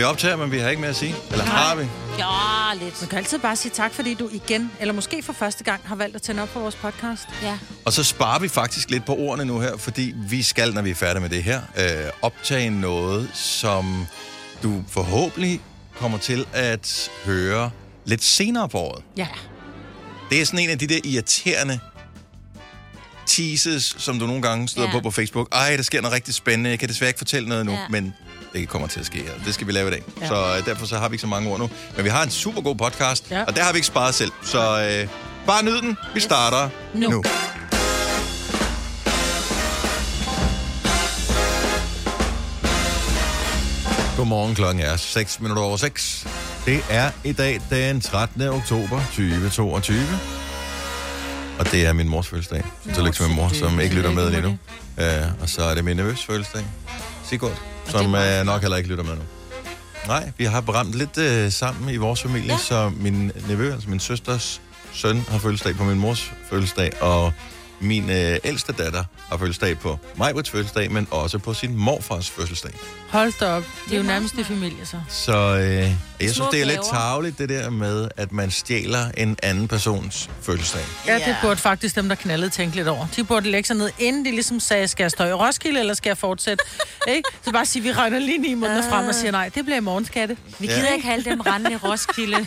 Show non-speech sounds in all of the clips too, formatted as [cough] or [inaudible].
vi optager, men vi har ikke mere at sige. Eller har vi? Ja, lidt. Man kan altid bare sige tak, fordi du igen, eller måske for første gang, har valgt at tænde op på vores podcast. Ja. Og så sparer vi faktisk lidt på ordene nu her, fordi vi skal, når vi er færdige med det her, øh, optage noget, som du forhåbentlig kommer til at høre lidt senere på året. Ja. Det er sådan en af de der irriterende teases, som du nogle gange støder ja. På på Facebook. Ej, der sker noget rigtig spændende. Jeg kan desværre ikke fortælle noget nu. Ja. men det kommer til at ske. Og det skal vi lave i dag. Ja. Så øh, derfor så har vi ikke så mange ord nu. Men vi har en super god podcast, ja. Og der har vi ikke sparet selv. Så øh, bare nyd den. Vi starter nu. Nu. nu. Godmorgen, klokken er 6 minutter over 6. Det er i dag den 13. oktober 2022. Og det er min mors fødselsdag. Så tillykke til min mor, som ikke lytter med lige nu. Uh, og så er det min nevøs fødselsdag. Sigurd, som uh, nok heller ikke lytter med nu. Nej, vi har ramt lidt uh, sammen i vores familie. Ja. så min nevø, altså min søsters søn, har fødselsdag på min mors fødselsdag, og min uh, ældste datter har fødselsdag på Majbrits fødselsdag, men også på sin morfars fødselsdag. Hold da op. Det er jo nærmest i familie, så. Så øh, jeg synes, det er lidt tageligt, det der med, at man stjæler en anden persons fødselsdag. Ja, det burde faktisk dem, der knaldede, tænke lidt over. De burde lægge sig ned, inden de ligesom sagde, skal jeg stå i Roskilde, eller skal jeg fortsætte? [laughs] ikke? Så bare sige, vi regner lige ni måneder frem og siger, nej, det bliver i morgen, skatte. Vi Ja. gider ikke have dem rendende i Roskilde. [laughs]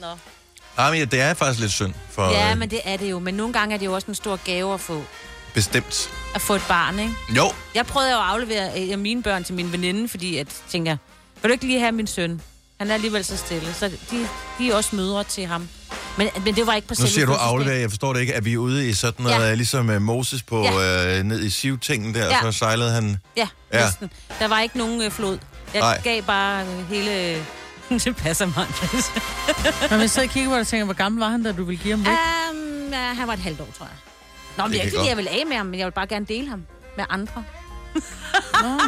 Nå. Ah, men ja, det er faktisk lidt synd for Ja, øh, men det er det jo. Men nogle gange er det jo også en stor gave at få, bestemt. at få et barn, ikke? Jo, Jeg prøvede jo at aflevere øh, mine børn til min veninde, fordi at, tænkte jeg, vil du ikke lige have min søn? Han er alligevel så stille. Så de, de er også mødre til ham. Men, men det var ikke på nu siger du afleverer. Jeg forstår det ikke. Er vi ude i sådan noget, ja. Ja. ligesom uh, Moses på ja. øh, ned i sivtingen der, Ja. så sejlede han... Ja, Ja. Næsten. Der var ikke nogen øh, flod. Jeg Nej. Gav bare øh, hele... [laughs] det passer mig. Hvis jeg sidder og kigger på det og tænker, hvor gammel var han, da du ville give ham væk? um, ja, han var et halvt år, tror jeg. Nå, men Det er ikke, fordi jeg vil af med ham, men jeg vil bare gerne dele ham med andre. Nå.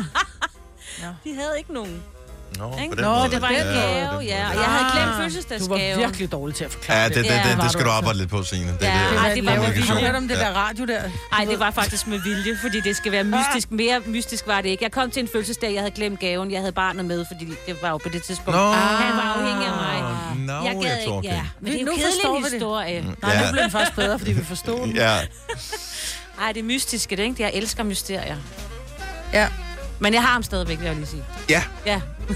[laughs] De havde ikke nogen. Nå, Ikke? Nå, måde. det var en måde. gave, ja. måde. Og jeg havde glemt Ah, Du var fødselsdagsgave. virkelig dårlig til at forklare Ja, det, det, Ja. det, var det skal du arbejde lidt på, Signe. Det, Ja. det, Ej, det det var har hørt om det der radio der. Nej, det var faktisk med vilje, fordi det skal være mystisk. Mere mystisk var det ikke. Jeg kom til en fødselsdag, jeg havde glemt gaven. Jeg havde barnet med, fordi det var jo på det tidspunkt. Nå. Han var afhængig af mig. Nå, jeg gad jeg ikke, ja. Men det er Nu jo forstår vi kedelig det. historie. Nej, Ja. nu blev den først bedre, fordi vi forstod [laughs] den. Ja, Ej, det er mystiske, det ikke? Jeg elsker mysterier. Ja. Men jeg har ham stadigvæk, vil jeg lige sige. ja. Ja, [laughs]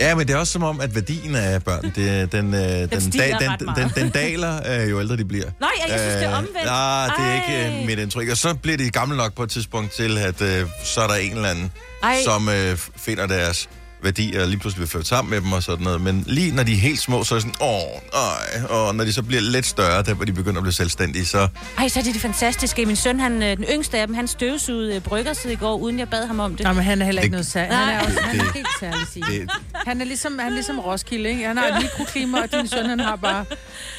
Ja, men det er også som om, at værdien af børn, det, den, øh, den, stiger den, ret den, den, den daler, øh, jo ældre de bliver. Nej, jeg, synes, det er Øh, omvendt. Nej, det er ikke øh, mit indtryk. Og så bliver de gamle nok på et tidspunkt til, at øh, så er der en eller anden, Ej. som øh, finder deres værdier og lige pludselig vil føre sammen med dem og sådan noget. Men lige når de er helt små, så er det sådan, åh, nej. Og når de så bliver lidt større, der hvor de begynder at blive selvstændige, så... Ej, så er det det fantastiske. Min søn, han, øh, den yngste af dem, han støvsugede øh, bryggersid i går, uden jeg bad ham om det. Nej, men han er heller ikke Det- noget særligt. Han er, også, han er Det- helt særlig, sige. Det, Han er ligesom, han er ligesom Roskilde, ikke? Han har et mikroklima, og din søn, han har bare...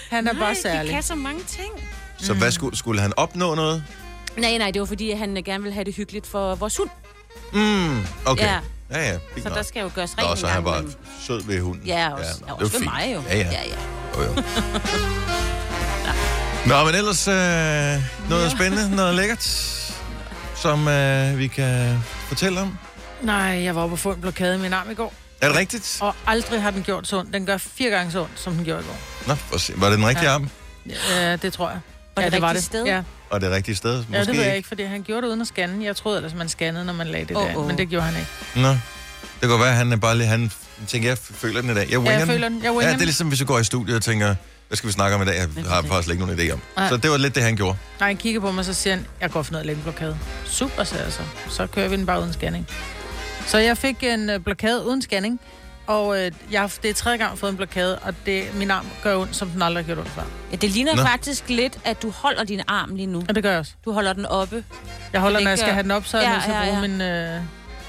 Han er bare Nej, de særlig. kan så mange ting. så hvad skulle, skulle han opnå noget? Nej, nej, det var fordi, han øh, gerne ville have det hyggeligt for vores hund. Mm, okay. Ja. Ja, ja. Fint Så nok. der skal jo gøres rent Nå, en så er han bare imellem. sød ved hunden. Ja, også, nå, ja, det er også ved fint. mig jo. Ja, ja. ja, ja. Jo, jo. [laughs] Nå, men ellers øh, noget spændende, noget lækkert, som øh, vi kan fortælle om. Nej, jeg var oppe og få en blokade i min arm i går. Er det rigtigt? Og aldrig har den gjort så ondt. Den gør fire gange så ondt, som den gjorde i går. Nå, for at se. var det den rigtige Ja. arm? Ja, det tror jeg. Var ja, det var det. sted? Ja. Og det rigtige sted? Måske ja, det ved jeg ikke, fordi han gjorde det uden at scanne. Jeg troede ellers, man scannede, når man lagde det Åh, der, åh. men det gjorde han ikke. Nå. Det kan være, at han er bare lige... Han tænker, jeg føler den i dag. Jeg Ja, jeg føler den. Jeg Ja, det er ligesom, hvis jeg går i studiet og tænker, hvad skal vi snakke om i dag? Jeg har faktisk ikke nogen idé om. Nej. Så det var lidt det, han gjorde. Nej, han kigger på mig, så siger han, jeg går for noget læge blokade. Super, sagde jeg så. Så kører vi den bare uden scanning. Så jeg fik en øh, blokade uden scanning, og øh, jeg har, det er tredje gang, jeg har fået en blokade, og det, min arm gør ondt, som den aldrig har gjort ondt før. Ja, det ligner Nå. Faktisk lidt, at du holder din arm lige nu. Og det gør jeg også. Du holder den oppe, Jeg holder, Det når jeg skal gør- have den op, så er jeg Ja, nødt til at ja, bruge ja. min... Øh,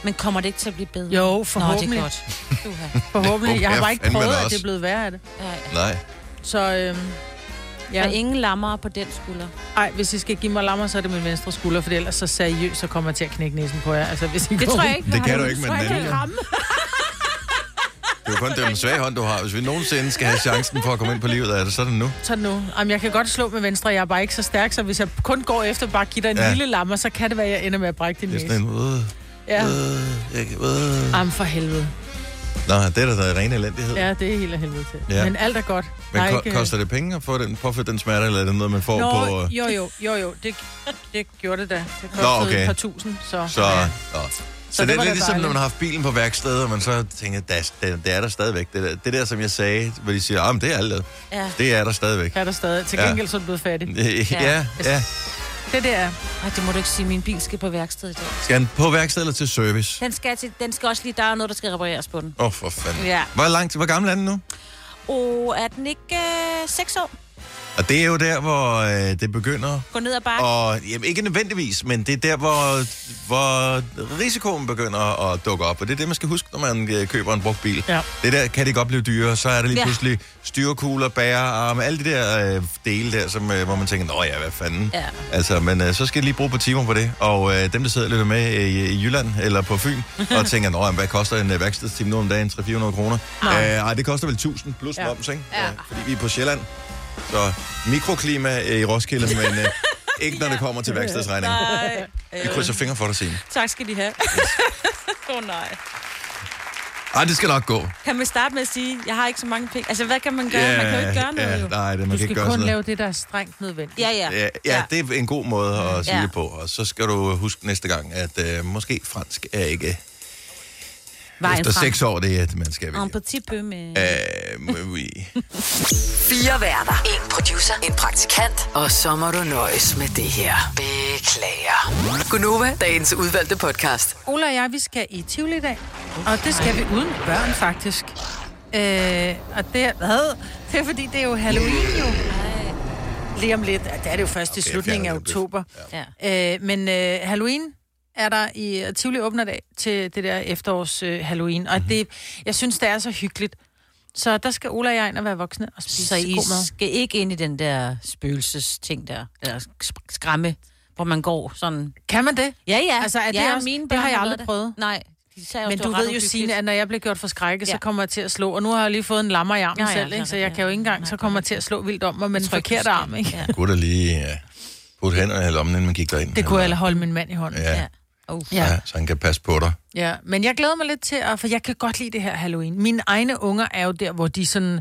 men kommer det ikke til at blive bedre? jo, Nå, det forhåbentlig. er godt. [laughs] Uha. forhåbentlig. Jeg har Ja, bare ikke prøvet, at det er blevet værre af det. Ja, ja. Nej. Så øh, Ja. ja. Og ingen lammer på den skulder. Ej, hvis I skal give mig lammer, så er det min venstre skulder, for ellers så seriøst, så kommer jeg til at knække næsen på jer. Altså, hvis I Det går tror jeg ikke. Det kan du ikke med tror den jeg, anden. Det er jo kun den svage hånd, du har. Hvis vi nogensinde skal have chancen for at komme ind på livet af det, så er det nu. Så nu. Jamen, jeg kan godt slå med venstre, jeg er bare ikke så stærk, så hvis jeg kun går efter bare at give dig en Ja. lille lammer, så kan det være, jeg ender med at brække din Det er næse. sådan en, øh, Ja. Øh, jeg, øh. Am for helvede. Nå, det er da der ren elendighed. Ja, det er helt af helvede til. Ja. Men alt er godt. Men ko- ikke- koster det penge at få den, påføre den smerte, eller er det noget, man får Nå, på... øh, jo, jo, jo, jo. Det, det gjorde det da. Det kostede Nå, Nå, okay. et par tusind, så... Så, ja. ja. Så. så det det er lidt ligesom, når dejligt. man har haft bilen på værksted, og man så tænker, det, det, det er der stadigvæk. Det der, det der, som jeg sagde, hvor de siger, ah, det er alt. Ja. Det er der stadigvæk. Er der stadig. Til Ja. gengæld så er du blevet fattig. Ja, ja. ja. Det der. Ej, det må du ikke sige. Min bil skal på værksted i dag. Skal han på værksted eller til service? Den skal, til, den skal også lige... Der er noget, der skal repareres på den. Åh, oh, for fanden. Ja. Hvor, langt, hvor gammel er den nu? Og er den ikke øh, 6 år? Og det er jo der, hvor øh, det begynder. Gå ned ad bakken. Og jamen, ikke nødvendigvis, men det er der, hvor, hvor risikoen begynder at dukke op. Og det er det, man skal huske, når man øh, køber en brugt bil. Ja. Det der kan det godt blive dyrere. Så er der lige Ja. pludselig styrkugler, bærearme, alle de der øh, dele der, som, øh, hvor man tænker, nå ja, hvad fanden. Ja. Altså, men øh, så skal de lige bruge på timer på det. Og øh, dem, der sidder lidt med øh, i, Jylland eller på Fyn, [laughs] og tænker, nå, jamen, hvad koster en øh, værkstedstime nu om dagen? 300-400 kroner? Øh, ej, det koster vel 1000 plus Ja. moms, ikke? Ja. Øh, fordi vi er på Sjælland. Så mikroklima øh, i Roskilde, men øh, [laughs] ikke når det kommer til værkstedsregningen. Nej. Vi krydser fingre for dig, Signe. Tak skal de have. [laughs] Åh oh, nej. Ej, det skal nok gå. Kan man starte med at sige, jeg har ikke så mange penge? Altså, hvad kan man gøre? man kan jo ikke gøre noget, ja, jo. Nej, det, man Du kan skal ikke gøre kun lave det, der er strengt nødvendigt. Ja, ja. Ja, ja, det er en god måde at sige Ja. det på. Og så skal du huske næste gang, at øh, måske fransk er ikke... Vejen Efter frem. seks år, det er, at man skal En vælge. petit peu med... Øh, oui. [laughs] Fire værter. En producer. En praktikant. Og så må du nøjes med det her. Beklager. Gunova, dagens udvalgte podcast. Ola og jeg, vi skal i Tivoli i dag. Og det skal vi uden børn, faktisk. Øh, og det er, hvad? Det er fordi, det er jo Halloween jo. Lige om lidt. Det er det jo først i Okay, slutningen af oktober. Ja. Øh, men øh, Halloween er der i og Tivoli åbner dag til det der efterårs øh, Halloween. Og Mhm. det, jeg synes, det er så hyggeligt. Så der skal Ola og jeg ind og være voksne og spise Så I god mad. skal ikke ind i den der spøgelsesting der, eller sk- skræmme, hvor man går sådan... Kan man det? Ja, ja. Altså, er det ja, også- mine det har jeg aldrig prøvet. Nej. De sagde også, Men du ved jo. Signe, at når jeg bliver gjort for skrække, ja. Så kommer jeg til at slå. Og nu har jeg lige fået en lammer i armen Ja, ja, selv, ikke? så jeg ja. kan jo ikke engang, så kommer jeg til at slå vildt om mig med den forkerte arm, ikke? Ja. Kunne da lige uh, putte hænderne i lommen, inden man gik derind. Det kunne jeg holde min mand i hånden. Ja, Ja. Ja. Ja. ja, så han kan passe på dig. ja. Men jeg glæder mig lidt til, at, for jeg kan godt lide det her Halloween. Mine egne unger er jo der, hvor de sådan...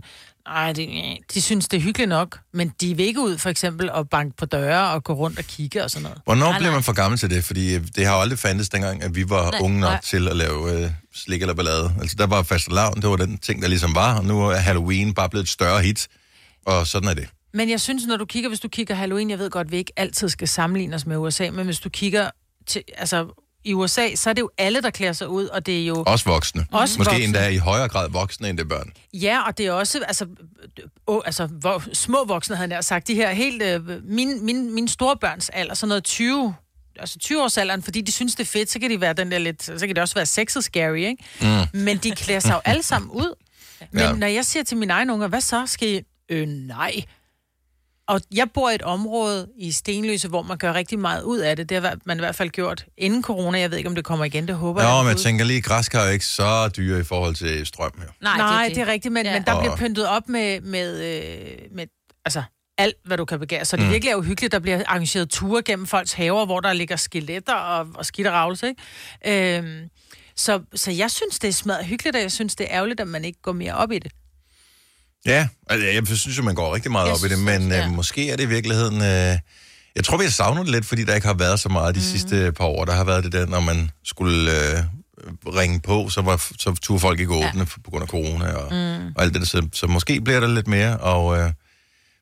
Ej, de, de synes, det er hyggeligt nok, men de vil ikke ud for eksempel og banke på døre og gå rundt og kigge og sådan noget. Hvornår Nej, bliver man for gammel til det? Fordi øh, det har jo aldrig fandtes dengang, at vi var Nej, nej, unge nok nej. til at lave øh, slik eller ballade. Altså, der var fast lavn, det var den ting, der ligesom var, og nu er Halloween bare blevet et større hit, og sådan er det. Men jeg synes, når du kigger, hvis du kigger Halloween, jeg ved godt, at vi ikke altid skal sammenligne os med USA, men hvis du kigger til, altså i USA, så er det jo alle, der klæder sig ud, og det er jo... Også voksne. Også Måske voksne. endda i højere grad voksne, end det er børn. Ja, og det er også, altså, øh, altså hvor, små voksne, havde jeg sagt, de her helt, øh, min, min, min store børns alder, sådan noget 20, altså 20 års alderen, fordi de synes, det er fedt, så kan de være den der lidt, så kan det også være sexet scary, ikke? Mm. Men de klæder sig jo alle sammen ud. Men ja. når jeg siger til mine egne unger, hvad så skal I? Øh, nej. Og jeg bor i et område i Stenløse, hvor man gør rigtig meget ud af det. Det har man i hvert fald gjort inden corona. Jeg ved ikke, om det kommer igen, det håber Nå, jeg. men jeg tænker lige, græskar er jo ikke så dyre i forhold til strøm her. Nej, Nej, det, det er rigtigt, men, Ja. men der bliver pyntet op med, med, øh, med altså, alt, hvad du kan begære. Så det Mm. virkelig er uhyggeligt, der bliver arrangeret ture gennem folks haver, hvor der ligger skeletter og, og skidt og ravelse, ikke? Øhm, så, så jeg synes, det er smadret hyggeligt, og jeg synes, det er ærgerligt, at man ikke går mere op i det. Ja, altså, jeg synes jo, man går rigtig meget Jeg op i det, synes men også, øh, ja. måske er det i virkeligheden... Øh, jeg tror, vi har savnet det lidt, fordi der ikke har været så meget de mm. sidste par år. Der har været det der, når man skulle øh, ringe på, så, var, så turde folk ikke åbne ja. på grund af corona og, mm. og alt det der. Så, så måske bliver der lidt mere, og... Øh,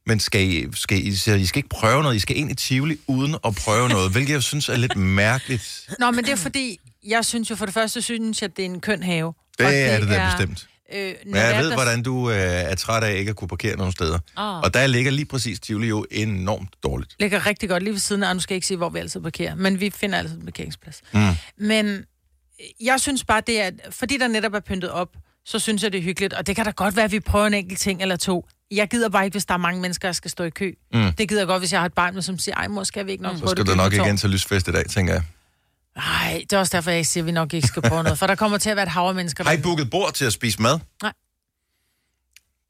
men skal I, skal I, så I skal ikke prøve noget, I skal ind i Tivoli uden at prøve noget, hvilket jeg synes er lidt [laughs] mærkeligt. Nå, men det er fordi, jeg synes jo for det første, synes jeg, at det er en køn have. Det, Og er det da bestemt. Øh, Men jeg ved, hvordan du øh, er træt af ikke at kunne parkere nogen steder. Åh. Og der ligger lige præcis Tivoli jo enormt dårligt. ligger rigtig godt lige ved siden af, og nu skal jeg ikke sige, hvor vi altid parkerer, men vi finder altid en parkeringsplads. Mm. Men jeg synes bare, det er, fordi der netop er pyntet op, så synes jeg, det er hyggeligt, og det kan da godt være, at vi prøver en enkelt ting eller to. Jeg gider bare ikke, hvis der er mange mennesker, der skal stå i kø. Mm. Det gider jeg godt, hvis jeg har et barn, med, som siger, ej mor, skal vi ikke nok Så prøve skal det du nok igen til lysfest i dag, tænker jeg. Tårn?" Nej, det er også derfor, jeg siger, at vi nok ikke skal prøve noget, for der kommer til at være et hav af mennesker. Har I booket bord til at spise mad? Nej.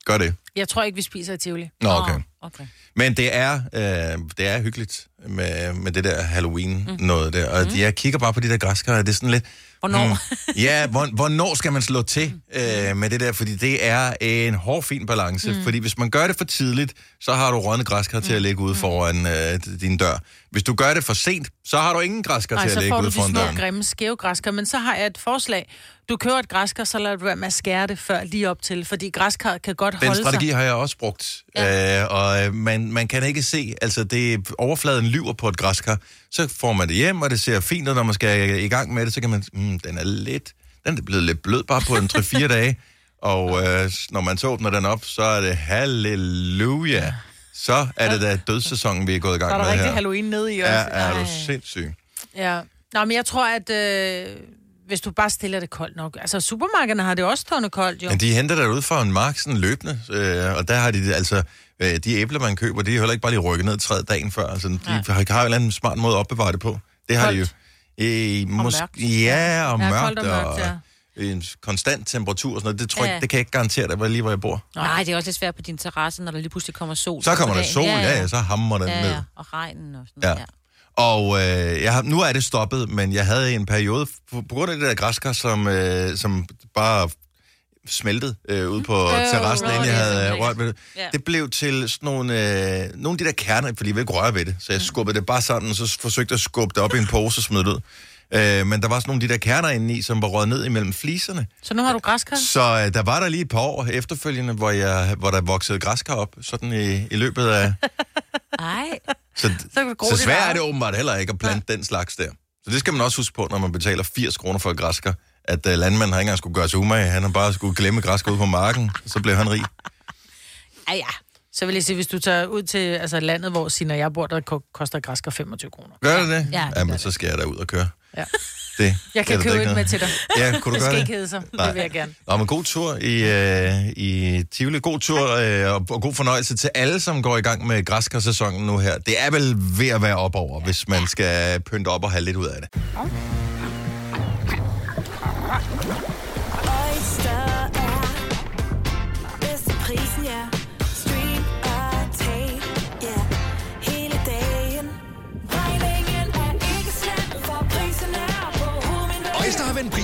Gør det. Jeg tror ikke, vi spiser i Tivoli. Nå, okay. Okay. Men det er, øh, det er hyggeligt. med, med det der Halloween noget der. Og mm. jeg kigger bare på de der græskar, og det er sådan lidt... Hvornår? Mm, ja, hvor, hvornår skal man slå til øh, med det der? Fordi det er en hård, fin balance. Mm. Fordi hvis man gør det for tidligt, så har du rådne græskar til at ligge ude foran øh, din dør. Hvis du gør det for sent, så har du ingen græskar til at så ligge får du ude de foran små, døren. grimme, skæve græskar. Men så har jeg et forslag. Du kører et græskar, så lad du være med at skære det før lige op til. Fordi græskar kan godt Den holde strategi sig. har jeg også brugt, ja. øh, og øh, man, man kan ikke se, altså det overfladen lyver på et græskar, så får man det hjem, og det ser fint ud, når man skal i gang med det, så kan man, mm, den er lidt, den er blevet lidt blød bare på en 3-4 dage, og øh, når man så åbner den op, så er det halleluja, så er det da dødssæsonen, vi er gået i gang Der er der med rigtig her. Halloween nede i også. Ja, er du sindssyg. Ja. Nå, men jeg tror, at øh, hvis du bare stiller det koldt nok... Altså, supermarkederne har det også stående koldt, jo. Men de henter der ud fra en mark sådan løbende, øh, og der har de altså, øh, de æbler, man køber, de er heller ikke bare lige rykket ned træet dagen før. Altså, de har, har jo en eller anden smart måde at opbevare det på. Det har de jo. Koldt. Øh, mås- mørkt. Ja, og Ja, mørkt, koldt og mørkt, ja. en konstant temperatur og sådan noget. Det tror jeg Ja. ikke, det kan jeg ikke garantere dig, hvor lige hvor jeg bor. Nej, det er også lidt svært på din terrasse, når der lige pludselig kommer sol. Så kommer der sol, ja, ja, så hammer den ja, ned. ja, og regnen og sådan Ja. ja. Og øh, jeg har, nu er det stoppet, men jeg havde en periode, på, på grund af det der græskar, som, øh, som bare smeltede øh, ude på [laughs] Øh, terrassen, inden jeg havde øh, rørt ved det. Ja. Det blev til sådan nogle, øh, nogle af de der kerner, fordi jeg vil ikke røre ved det. Så jeg skubbede det bare sådan, og så forsøgte jeg at skubbe det op i en pose og smide det ud. Øh, men der var sådan nogle af de der kerner inde i, som var røget ned imellem fliserne. Så nu har du græskar? Så øh, der var der lige et par år efterfølgende, hvor, jeg, hvor der voksede græskar op, sådan i, i løbet af... [laughs] Ej, Så, Så så svært er det åbenbart heller ikke at plante den slags der. Så det skal man også huske på, når man betaler 80 kroner for et græskar. At uh, landmanden har ikke engang skulle gøre sig umage. Han har bare skulle glemme græskar ud på marken, så blev han rig. [laughs] ej, ja. Så vil jeg sige, hvis du tager ud til altså, landet, hvor Sina og jeg bor, der ko- koster græskar 25 kroner. Gør det det? Ja, det Jamen, så skal jeg da ud og køre. Ja. Det, Jeg kan købe ikke et med til [laughs] dig. Ja, kunne du Det gøre skal det? ikke hedde sig. Nej. Det vil jeg gerne. Nå, men god tur i, øh, i Tivoli. God tur øh, og, og god fornøjelse til alle, som går i gang med græskarsæsonen nu her. Det er vel ved at være op over, hvis man skal pynte op og have lidt ud af det. Oyster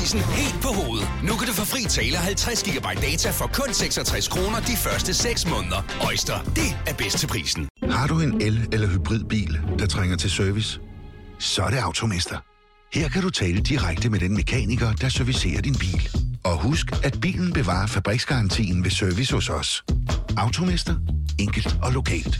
prisen helt på hovedet. Nu kan du få fri tale 50 GB data for kun 66 kroner de første 6 måneder. Øjster, det er bedst til prisen. Har du en el- eller hybridbil, der trænger til service? Så er det Automester. Her kan du tale direkte med den mekaniker, der servicerer din bil. Og husk, at bilen bevarer fabriksgarantien ved service hos os. Automester. Enkelt og lokalt.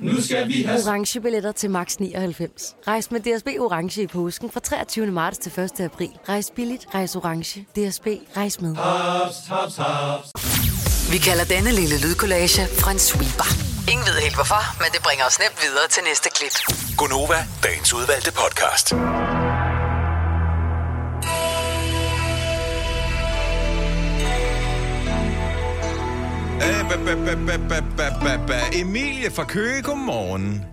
Nu skal vi have orange billetter til max 99. Rejs med DSB orange i påsken fra 23. marts til 1. april. Rejs billigt, rejs orange. DSB rejs med. haps, haps, haps. Vi kalder denne lille lydkollage en sweeper. Ingen ved helt hvorfor, men det bringer os nemt videre til næste klip. Gonova, dagens udvalgte podcast. Emilie fra Køge, godmorgen.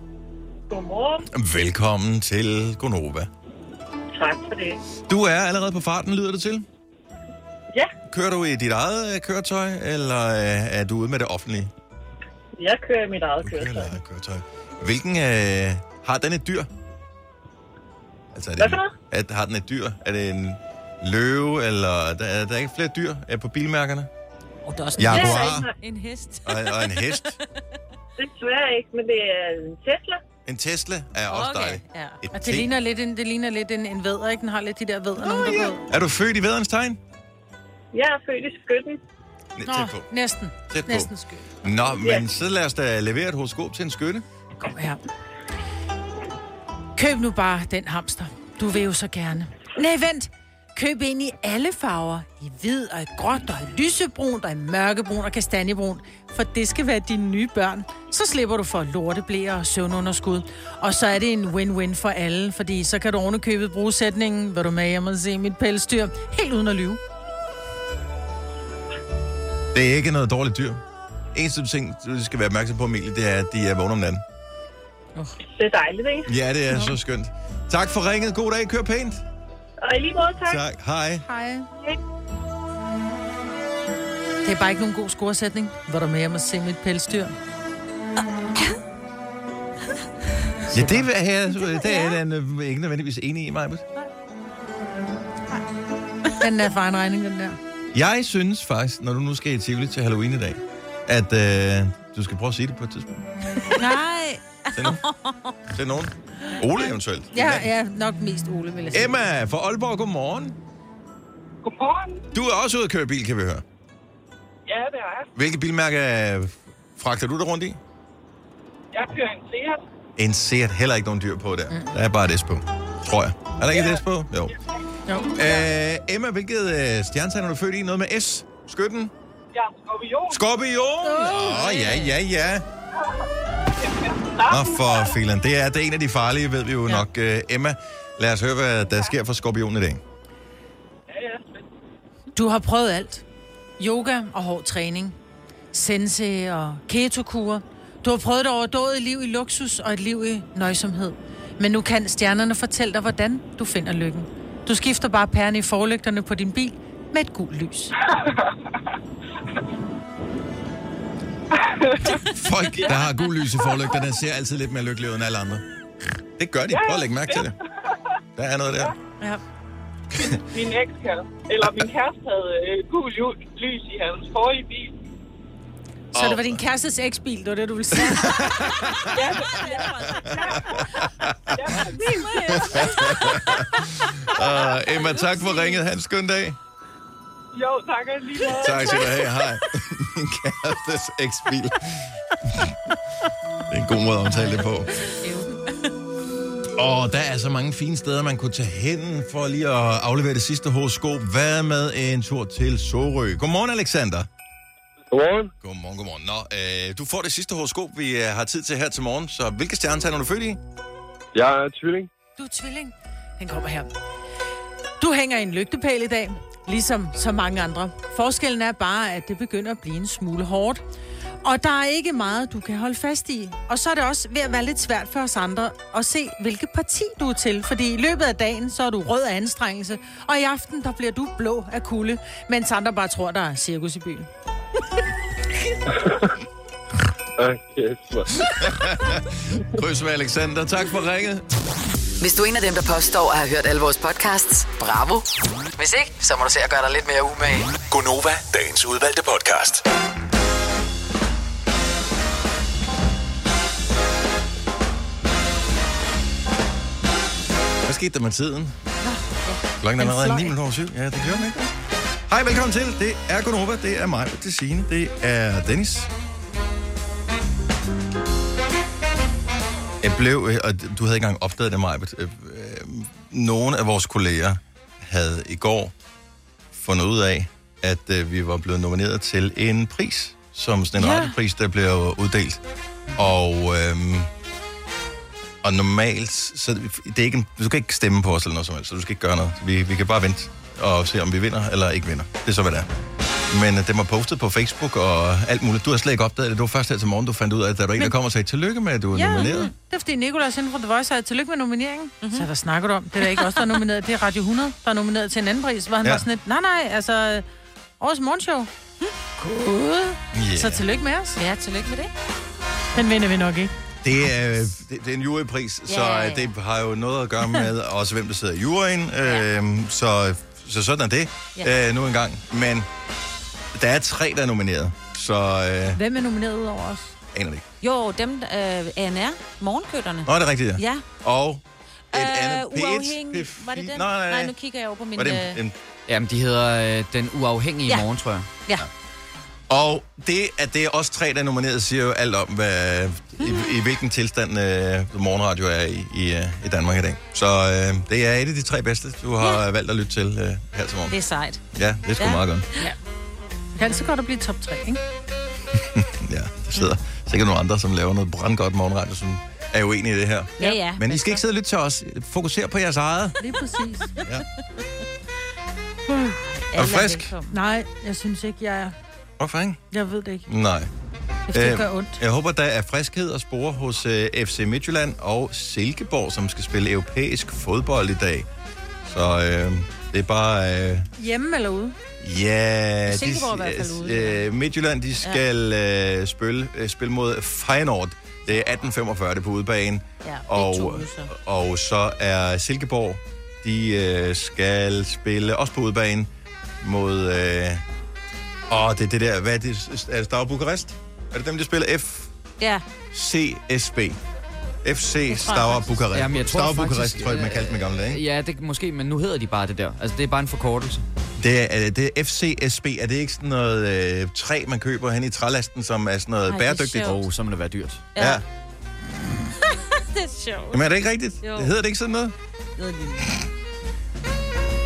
Godmorgen. Velkommen til Gonova. Tak for det. Du er allerede på farten, lyder det til. Ja, Kører du i dit eget øh, køretøj, eller øh, er du ude med det offentlige? jeg kører i mit eget Du kører i køretøj. dit eget køretøj. Hvilken øh, har den et dyr? Altså, er det Hvad for en, at, har den et dyr? Er det en løve, eller der, er der ikke flere dyr øh, på bilmærkerne? Oh, der er også en, Jaguar en hest. og, og en hest. [laughs] Desværre ikke, men det er en Tesla. En Tesla er også Okay, dejlig. ja. Et Og det ligner lidt en, det ligner lidt en, en vædder, ikke? Den har lidt de der vædder, nogen, der går. Er du født i vædderens tegn? Jeg er født i skytten. Tæt Nå, på. næsten. Tæt på. Næsten skyld. Nå, men Ja. så lad os da levere et horoskop til en skytte. Kom her. Køb nu bare den hamster. Du vil jo så gerne. Nej, vent. Køb ind i alle farver. I hvid og i gråt og i lysebrunt og i mørkebrun og kastanjebrun. For det skal være dine nye børn. Så slipper du for lorteblæer og søvnunderskud. Og så er det en win-win for alle, fordi så kan du ovenikøbet bruge sætningen, vil du med hjem og se mit pelsdyr, helt uden at lyve. Det er ikke noget dårligt dyr. Eneste ting, du skal være opmærksom på, Emilie, det er, at de er vågne om natten. Det er dejligt, ikke? Ja, det er så skønt. Tak for ringet. God dag. Kør pænt. Og i lige måde, tak. Tak. Hej. Hej. Det er bare ikke nogen god scoresætning. Vil du med hjem og se mit pelsdyr? Ja, det er her. [laughs] Det er den øh, ikke nødvendigvis enig i mig. Den er for egen regning, den der. Jeg synes faktisk, når du nu skal i Tivoli til Halloween i dag, at øh, du skal prøve at sige det på et tidspunkt. Nej. Til nogen. [laughs] Til nogen. Ole eventuelt. Ja, ja, nok mest Ole, vil jeg sige. Emma fra Aalborg, godmorgen. Godmorgen. Du er også ude at køre bil, kan vi høre. Ja, det er jeg. Hvilke bilmærke øh, fragter du dig rundt i? Jeg kører en Seat. En Seat, heller ikke nogen dyr på der. Der er bare et S på, tror jeg. Er der ikke et S på? Jo. Jo. Øh, Emma, hvilket øh, stjernetegn er du født i? Noget med S? Skytten? Er skorpion. Skorpion! Åh, oh, ja, ja, ja. Nå, for filen. Det er, det er en af de farlige, ved vi jo ja. nok. Uh, Emma, lad os høre, hvad der sker for skorpionen i dag. Du har prøvet alt. Yoga og hård træning. Sensei og ketokur. Du har prøvet et overdået liv i luksus og et liv i nøjsomhed. Men nu kan stjernerne fortælle dig, hvordan du finder lykken. Du skifter bare pærene i forlygterne på din bil med et gult lys. [laughs] [laughs] Folk, der har gul lys i forlygterne, ser altid lidt mere lykkelige ud end alle andre. Det gør de. Prøv at lægge mærke til det. Der er noget der. Ja. Min ekskæreste, eller min kæreste havde øh, gul lys i hans forrige bil. Så det var din kærestes eksbil, det var det, du ville sige. [laughs] Ja, Uh, [laughs] Emma, tak for ringet. Ha' en skøn dag. Jo, tak lige måde. Tak skal du have. Hej. [laughs] Min kærestes eksbil. Det er en god måde at omtale det på. Og der er så mange fine steder, man kunne tage hen for lige at aflevere det sidste horoskop. Hvad med en tur til Sorø? Godmorgen, Alexander. Godmorgen. Godmorgen, godmorgen. Nå, øh, du får det sidste horoskop, vi øh, har tid til her til morgen. Så hvilke stjernetegn er du født i? Jeg er tvilling. Du er tvilling. Den kommer her. Du hænger i en lygtepæl i dag, ligesom så mange andre. Forskellen er bare, at det begynder at blive en smule hårdt. Og der er ikke meget, du kan holde fast i. Og så er det også ved at være lidt svært for os andre at se, hvilket parti du er til. Fordi i løbet af dagen, så er du rød af anstrengelse. Og i aften, der bliver du blå af kulde. Mens andre bare tror, der er cirkus i byen. [laughs] Okay, Kryds med Alexander. Tak for ringet. Hvis du er en af dem, der påstår at have hørt alle vores podcasts, bravo. Hvis ikke, så må du se at gøre dig lidt mere umage. Gonova, dagens udvalgte podcast. Hvad skete der med tiden? Klokken er Den allerede fløj. 9 minutter over syv. Ja, det gør den ikke. Hej, velkommen til. Det er Gunova. Det er mig, det er Signe. Det er Dennis. Jeg blev, øh, og du havde ikke engang opdaget det, Maja. Nogle af vores kolleger havde i går fundet ud af, at øh, vi var blevet nomineret til en pris, som sådan en Ja. radiopris, der bliver uddelt. Og, øhm, og normalt, så det er ikke en, du kan ikke stemme på os eller noget som helst, så du skal ikke gøre noget. Vi, vi kan bare vente og se, om vi vinder eller ikke vinder. Det er så, hvad det er. Men øh, det var postet på Facebook og alt muligt. Du har slet ikke opdaget det. Det var først her til morgen, du fandt ud af, at der var en, der Men- kom og sagde, tillykke med, at du er Ja, nomineret. det er fordi Nicolas inden fra The Voice sagde, tillykke med nomineringen. Mm-hmm. Så hvad snakker du om? Det er da ikke os, der er nomineret. Det er Radio 100, der er nomineret til en anden pris. Hvor han Ja. var sådan lidt, nej nej, altså, årets morgenshow. Gud. Yeah. Så tillykke med os. Ja, tillykke med det. Den vinder vi nok ikke. Det er, det, det er en jurypris, Ja, så øh, det har jo noget at gøre med [laughs] også, hvem der sidder i juryen. Øhm, så, så sådan er det Ja. øh, nu engang. Men der er tre, der er nomineret, så øh, Hvem er nomineret ud over os? aner det ikke. Jo, dem, øh, ANR, morgenkøtterne. Nå, er det rigtigt, ja. Ja. Og et andet Øh, P1. uafhængig, var det den? Nej, nej, nej, nu kigger jeg over på min... Var det øh, en, en, Jamen, de hedder øh, Den Uafhængige Ja. ja. Morgen, tror jeg. Ja. Og det, at det er os tre, der er nomineret, siger jo alt om, hvad, i, i hvilken tilstand øh, morgenradio er i, i, øh, i Danmark i dag. Så øh, det er et af de tre bedste, du har ja. valgt at lytte til øh, her til morgen. Det er sejt. Ja, det er sgu ja. meget godt. Ja. Det kan så godt at blive top 3, ikke? [laughs] Ja, der sidder sikkert nogle andre, som laver noget brandgodt morgenradio, som er uenige i det her. Ja, ja. Men I skal ikke sidde og lytte til os. Fokuser på jeres eget. Lige præcis. Ja. Er du frisk? Nej, jeg synes ikke, jeg er. Hvorfor ikke? Jeg ved det ikke. Nej. Hvis det Øh, gør ondt. Jeg håber, der er friskhed og spore hos øh, FC Midtjylland og Silkeborg, som skal spille europæisk fodbold i dag. Så øh, det er bare... Øh, Hjemme eller ude? ja, er hvert fald ude, øh, Midtjylland, de skal øh, spille, øh, spille mod Feyenoord. Det er 18.45, det er på udebane. Ja, og, så. og så er Silkeborg, de øh, skal spille også på udebane mod... Øh, åh, det er det der... Hvad er det? Er det Stav Bukarest? Er det dem, der spiller F... Ja. CSB. FC faktisk. Bukarest. Jamen, jeg tror Stavar faktisk, Bukarest, tror jeg, man kaldte dem i gamle dage. Ja, det måske, men nu hedder de bare det der. Altså, det er bare en forkortelse. Det er, det er FCSB. Er det ikke sådan noget øh, træ, man køber hen i trælasten, som er sådan noget Ej, bæredygtigt? Åh, så må det være dyrt. Ja. ja. [laughs] det er sjovt. Jamen er det ikke rigtigt? Jo. Hedder det ikke sådan noget? Noget lignende.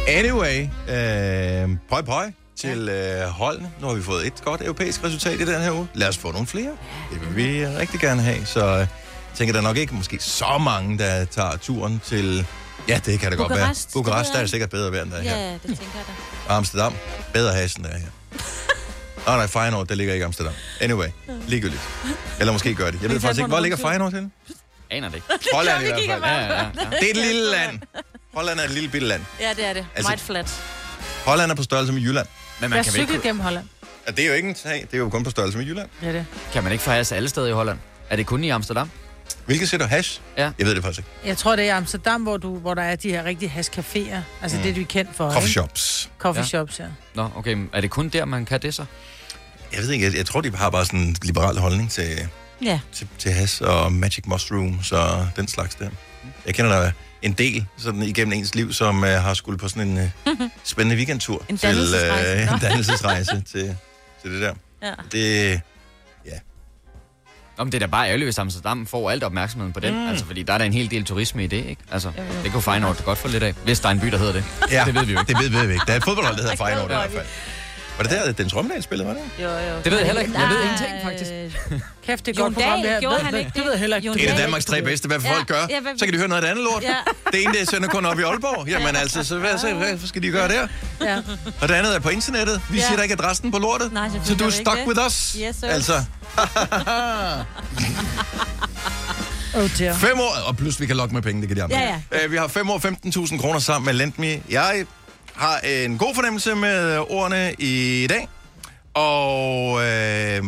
Anyway, øh, pøj pøj til øh, holdene. Nu har vi fået et godt europæisk resultat i den her uge. Lad os få nogle flere. Det vil vi rigtig gerne have. Så øh, jeg tænker, der er nok ikke måske så mange, der tager turen til... Ja, det kan det godt være. Bukarest, det der er sikkert bedre vejr, end der er her. Ja, det tænker jeg da. Amsterdam, bedre has, end der er her. [laughs] Åh oh, nej, Feyenoord, der ligger ikke i Amsterdam. Anyway, ligegyldigt. Eller måske gør det. Jeg ved faktisk ikke, hvor ligger Feyenoord til? Aner det ikke. [laughs] Holland i hvert fald. Ja, ja, ja. Det er et lille land. Holland er et lille bitte land. Ja, det er det. Altså, Meget flat. Holland er på størrelse med Jylland. Men Jeg man har kan, cyklet ikke, gennem Holland. Ja, det er jo ikke en sag. Det er jo kun på størrelse med Jylland. Er det. kan man ikke få hash alle steder i Holland? Er det kun i Amsterdam? Hvilket sætter hash? Ja. Jeg ved det faktisk ikke. Jeg tror, det er i Amsterdam, hvor, du, hvor der er de her rigtige hashcaféer. Altså Mm. det, du er kendt for. Coffee ikke? shops. Coffee Ja. shops, ja. Nå, okay. men Er det kun der, man kan det så? Jeg ved ikke, jeg, jeg tror, de har bare sådan en liberal holdning til, Ja. til, til hash og magic mushrooms og den slags der. Jeg kender der en del sådan igennem ens liv, som uh, har skulle på sådan en uh, [laughs] spændende weekendtur En til dannelsesrejse. uh, Nå. en dannelsesrejse [laughs] til, til det der. Ja. Det, Om det er da bare ærgerligt, hvis Amsterdam får alt opmærksomheden på den. Mm. Altså, fordi der er da en hel del turisme i det, ikke? Altså, det kunne Feyenoord godt få lidt af, hvis der er en by, der hedder det. ja, Det ved vi jo ikke. Det ved, ved vi ikke. Der er et fodboldhold, der hedder [laughs] Det Feyenoord i hvert fald. Var det der, Dennis Romdal spillede, var det? Jo, jo. Det ved jeg heller ikke. Jeg ved ingenting, er, faktisk. [laughs] Kæft, det er godt program, det her. gjorde han ikke Det ved jeg heller ikke. Det jeg Danmarks tre bedste. Hvad Ja, folk gør? ja, Så kan de høre noget andet lort. Ja. Det ene, det sender kun op i Aalborg. Jamen altså, så hvad, så, hvad skal de gøre der? Ja. Og det andet er på internettet. Vi Ja. siger da ikke adressen på lortet. Nej, så du er stuck with us. Yes, sir. altså, [laughs] Oh, dear. fem år, og plus vi kan lokke med penge, det kan de andre. Ja, Øh, vi har fem år 15.000 kroner sammen med Lendme. Jeg har en god fornemmelse med øh, ordene i dag. Og øh,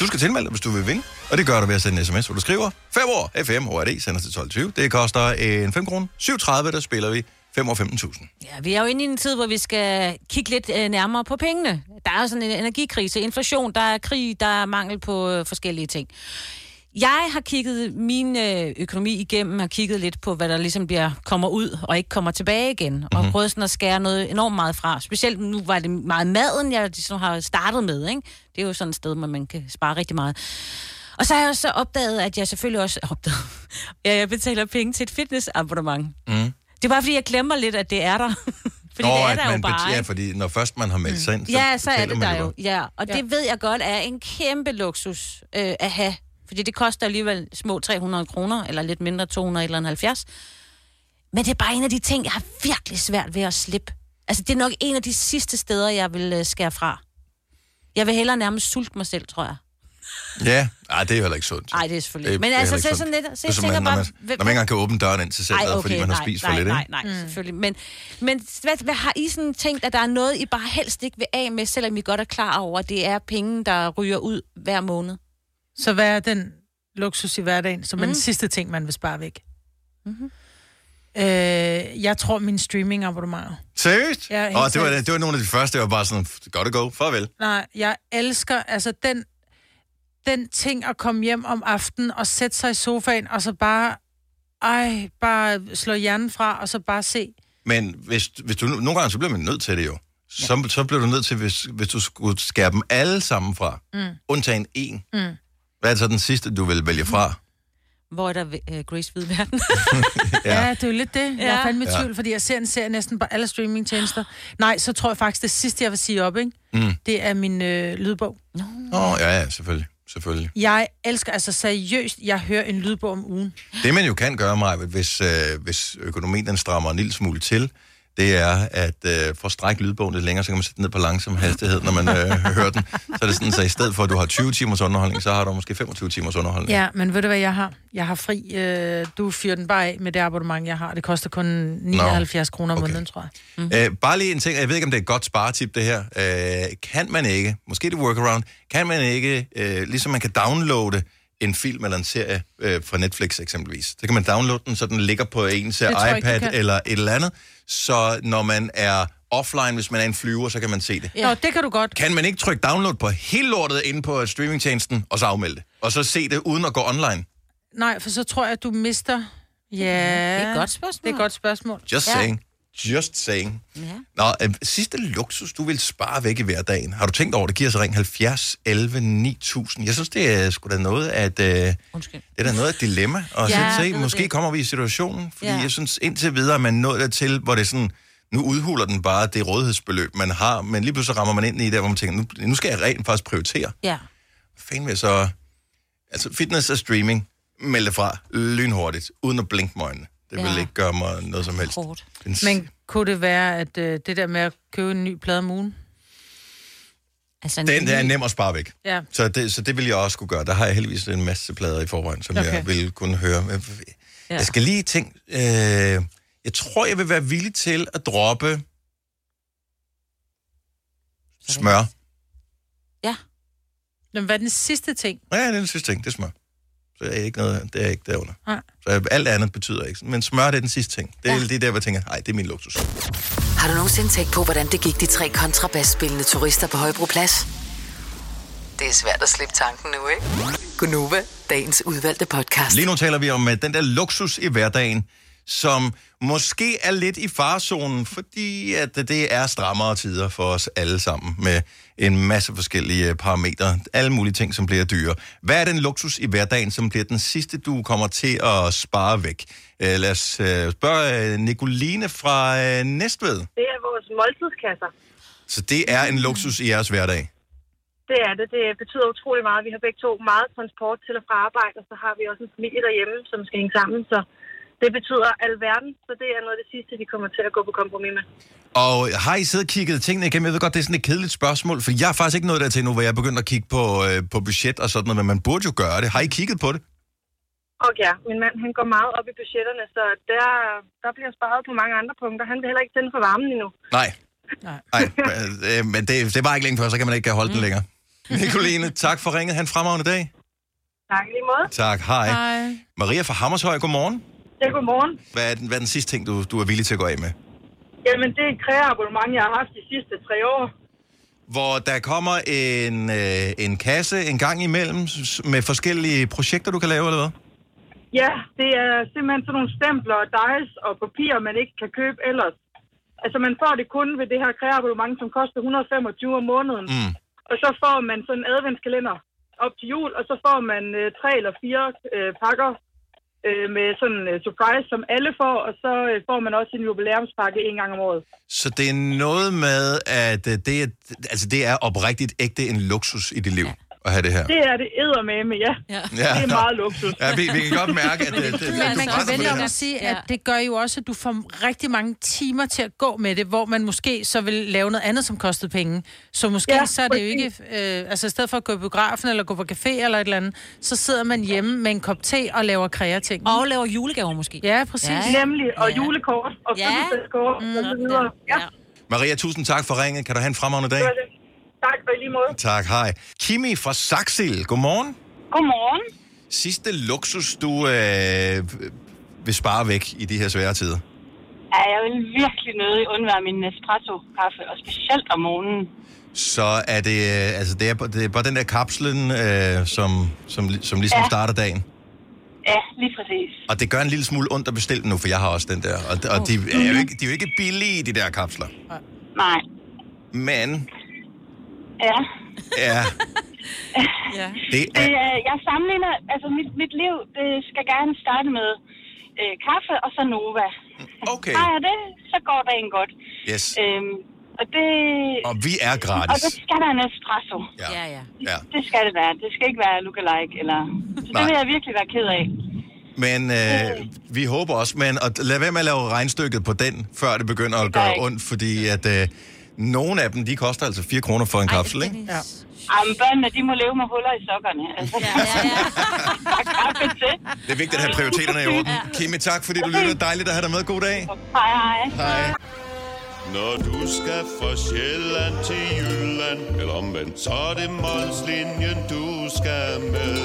du skal tilmelde dig, hvis du vil vinde. Og det gør du ved at sende en sms, hvor du skriver 5 år FM ORD, sender til 12.20. Det koster en 5 kroner. 7.30, der spiller vi 5 år 15.000. Ja, vi er jo inde i en tid, hvor vi skal kigge lidt øh, nærmere på pengene. Der er jo sådan en energikrise, inflation, der er krig, der er mangel på øh, forskellige ting. Jeg har kigget min øh, økonomi igennem, har kigget lidt på, hvad der ligesom bliver, kommer ud og ikke kommer tilbage igen, mm-hmm. og prøvet sådan at skære noget enormt meget fra. Specielt nu var det meget maden, jeg ligesom har startet med. Ikke? Det er jo sådan et sted, hvor man kan spare rigtig meget. Og så har jeg så opdaget, at jeg selvfølgelig også [laughs] opdaget, at jeg betaler penge til et fitnessabonnement. Mm. Det er bare, fordi jeg glemmer lidt, at det er der. [laughs] fordi det er at der jo man bare, bet- Ja, fordi når først man har meldt sig ind, så Ja, så er det der jo. bare. Ja, og ja. det ved jeg godt er en kæmpe luksus øh, at have. Fordi det koster alligevel små 300 kroner, eller lidt mindre 200 eller en 70. Men det er bare en af de ting, jeg har virkelig svært ved at slippe. Altså, det er nok en af de sidste steder, jeg vil øh, skære fra. Jeg vil hellere nærmest sulte mig selv, tror jeg. Ja, Ej, det er jo heller ikke sundt. Nej, det er selvfølgelig. Det er Men altså, heller så ikke sådan lidt... Så Det er jeg som, tænker når bare... man, når man ikke engang kan åbne døren ind til centret, Ej, fordi man har spist for nej, lidt, nej, ikke? nej, nej, selvfølgelig. Men, men hvad, hvad har I sådan tænkt, at der er noget, I bare helst ikke vil af med, selvom I godt er klar over, at det er penge, der ryger ud hver måned? Så hvad er den luksus i hverdagen, som er Mhm. den sidste ting, man vil spare væk? Mhm. Øh, jeg tror, min streaming-abonnementer. Seriøst? Ja, helt og det var, det var nogle af de første, jeg var bare sådan, godt at gå, farvel. Nej, jeg elsker, altså den, den ting at komme hjem om aftenen og sætte sig i sofaen, og så bare, ej, bare slå hjernen fra, og så bare se. Men hvis, hvis du, nogle gange, så bliver man nødt til det jo. så, så bliver du nødt til, hvis, hvis du skulle skære dem alle sammen fra, Mm. undtagen en. Mm. Hvad er så den sidste, du vil vælge fra? Hvor er der uh, Grace Hvidverden? [laughs] Ja. ja, det er jo lidt det. Jeg er Ja. fandme i Ja. tvivl, fordi jeg ser en serie næsten på alle streamingtjenester. Nej, så tror jeg faktisk, det sidste, jeg vil sige op, ikke? Mm. det er min øh, lydbog. Åh, oh, ja, ja, selvfølgelig. selvfølgelig. Jeg elsker, altså seriøst, jeg hører en lydbog om ugen. Det, man jo kan gøre, Maja, hvis, øh, hvis økonomien den strammer en lille smule til, det er, at øh, for at strække lydbogen lidt længere, så kan man sætte den ned på langsom hastighed, når man øh, [laughs] hører den. Så er det sådan, så i stedet for, at du har 20 timers underholdning, så har du måske 25 timers underholdning. Ja, men ved du, hvad jeg har? Jeg har fri. Øh, du fyrer den bare af med det abonnement, jeg har. Det koster kun 79 kroner om Okay. måneden, tror jeg. Mm. Øh, bare lige en ting, jeg ved ikke, om det er et godt sparetip, det her. Øh, kan man ikke, måske det workaround, kan man ikke, øh, ligesom man kan downloade en film eller en serie øh, fra Netflix eksempelvis, så kan man downloade den, så den ligger på ens ikke, iPad kan. eller et eller andet, så når man er offline, hvis man er en flyver, så kan man se det. Ja. Nå, det kan du godt. Kan man ikke trykke download på hele lortet inde på streamingtjenesten, og så afmelde det? Og så se det uden at gå online? Nej, for så tror jeg, at du mister... Ja, det er et godt spørgsmål. Det er et godt spørgsmål. Just ja. Just saying. Ja. Nå, øh, sidste luksus, du vil spare væk i hverdagen. Har du tænkt over det? Giver så ring 70 11 9000. Jeg synes, det er sgu da noget at... Øh, det er da noget af et dilemma. Og Ja, så se, måske det. kommer vi i situationen. Fordi Ja. jeg synes, indtil videre er man nået dertil, hvor det er sådan... Nu udhuler den bare det rådighedsbeløb, man har, men lige pludselig rammer man ind i der, hvor man tænker, nu, nu skal jeg rent faktisk prioritere. Ja. Fanden vil så... Altså, fitness og streaming, meld det fra lynhurtigt, uden at blinke med øjnene. Det vil Ja. ikke gøre mig noget som helst. Hårdt. Den Men kunne det være, at øh, det der med at købe en ny plade om ugen? Altså Den der er nem at spare væk. Ja. Så det, så det vil jeg også kunne gøre. Der har jeg heldigvis en masse plader i forvejen, som okay. Jeg vil kunne høre. Ja. Jeg skal lige tænke... Øh, jeg tror, jeg vil være villig til at droppe smør. Men hvad er den sidste ting? Ja, det er den sidste ting. Det er smør. Så er ikke noget, det er ikke derunder. Nej. Så alt andet betyder ikke. Men smør, det er den sidste ting. Det er ja. det er der, hvor jeg tænker, nej, det er min luksus. Har du nogensinde tænkt på, hvordan det gik de tre kontrabasspillende turister på Højbroplads? Det er svært at slippe tanken nu, ikke? Gunova, dagens udvalgte podcast. Lige nu taler vi om uh, den der luksus i hverdagen, som måske er lidt i farzonen, fordi at det er strammere tider for os alle sammen, med en masse forskellige uh, parametre, alle mulige ting, som bliver dyre. Hvad er den luksus i hverdagen, som bliver den sidste, du kommer til at spare væk? Uh, lad os uh, spørge Nicoline fra Næstved. Det er vores måltidskasser. Så det er en luksus i jeres hverdag. Det er det. Det betyder utrolig meget. Vi har begge to meget transport til og fra arbejde, og så har vi også en familie derhjemme, som skal hænge sammen. Så det betyder alverden, så det er noget af det sidste, vi kommer til at gå på kompromis med. Og har I siddet og kigget tingene igennem? Jeg ved godt, det er sådan et kedeligt spørgsmål, for jeg er faktisk ikke nået dertil nu, hvor jeg er begyndt at kigge på, øh, på budget og sådan noget, men man burde jo gøre det. Har I kigget på det? Og ja, min mand han går meget op i budgetterne, så der, der bliver sparet på mange andre punkter. Han vil heller ikke tænde for varmen endnu. Nej. Nej. Nej, øh, men det, det var ikke længe før, så kan man ikke holde den længere. Nicoline, tak for ringet. Han fremragende dag. Tak lige måde. Tak, hej. Hej. Maria fra Hammershøj, godmorgen. Ja, godmorgen. Hvad er den, hvad er den sidste ting, du, du er villig til at gå af med? Jamen, det er et kræabonnement, jeg har haft de sidste tre år. Hvor der kommer en, øh, en kasse en gang imellem med forskellige projekter, du kan lave, eller hvad? Ja, det er simpelthen sådan nogle stempler, dice og papir, man ikke kan købe ellers. Altså, man får det kun ved det her kræabonnement, som koster 125 om måneden. Mm. Og så får man sådan en adventskalender op til jul, og så får man øh, tre eller fire øh, pakker øh, med sådan en øh, surprise, som alle får, og så øh, får man også en jubilæumspakke en gang om året. Så det er noget med, at øh, det er, altså det er oprigtigt ægte en luksus i dit liv at have det her. Det er det eddermame, ja. ja. Det er meget luksus. Ja, vi, vi kan godt mærke, at det, det, det, Men du man kan det om at sige, at det gør jo også, at du får rigtig mange timer til at gå med det, hvor man måske så vil lave noget andet, som kostede penge. Så måske Ja, ja, så er det jo ikke, øh, altså i stedet for at gå i biografen eller gå på café eller et eller andet, så sidder man hjemme med en kop te og laver kreating. Og laver julegaver måske. Ja, præcis. Ja. Nemlig, og julekort og Ja. fødselsdagskort Mm. og så videre. Ja, Maria, tusind tak for ringet. Kan du have en fremragende dag? det det. Tak i lige måde. Tak, hej. Kimi fra Saxil, godmorgen. Godmorgen. Sidste luksus, du øh, vil spare væk i de her svære tider. Ja, jeg vil virkelig nødig undvære min Nespresso-kaffe, og specielt om morgenen. Så er det, øh, altså det er, det er bare den der kapslen, øh, som, som, som ligesom Ja. starter dagen. Ja, lige præcis. Og det gør en lille smule ondt at bestille nu, for jeg har også den der. Og, og de, er jo ikke, de er jo ikke billige, de der kapsler. Nej. Men, Ja. ja, [laughs] ja. det Det, er... er, jeg sammenligner, altså mit, mit liv, det skal gerne starte med øh, kaffe og så Nova. Okay. Har jeg det, så går dagen godt. Yes. Øhm, og det... Og vi er Og gratis. det skal der en espresso. Ja. Ja, ja. Ja. Det skal det være. Det skal ikke være lookalike, eller... Så det vil jeg virkelig være ked af. Men øh, vi håber også, men at lad være med at lave regnstykket på den, før det begynder at gør gøre ondt, fordi at øh, nogle af dem, de koster altså 4 kroner for en kapsel, ikke? Ja. Ej, men børnene, de må leve med huller i sokkerne. Altså, ja, ja, ja. kaffe til. Det er vigtigt at have prioriteterne i orden. Kimi, tak fordi du lyttede. Dejligt at have dig med. God dag. Hej, hej. Hej. Når du skal fra Sjælland til Jylland Eller omvendt, så er det Molslinjen, du skal med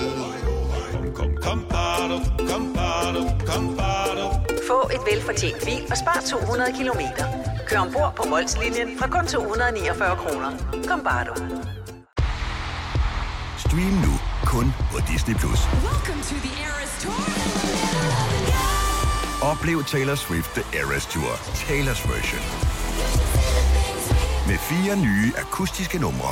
Kom, kom, bado, kom, bado, kom, bado. Få et velfortjent bil og spar 200 kilometer. Kør ombord på Molslinjen fra kun 249 kroner. Kom bare du. Stream nu kun på Disney+. Plus. Oplev Taylor Swift The Eras Tour, Taylor's version. Med fire nye akustiske numre.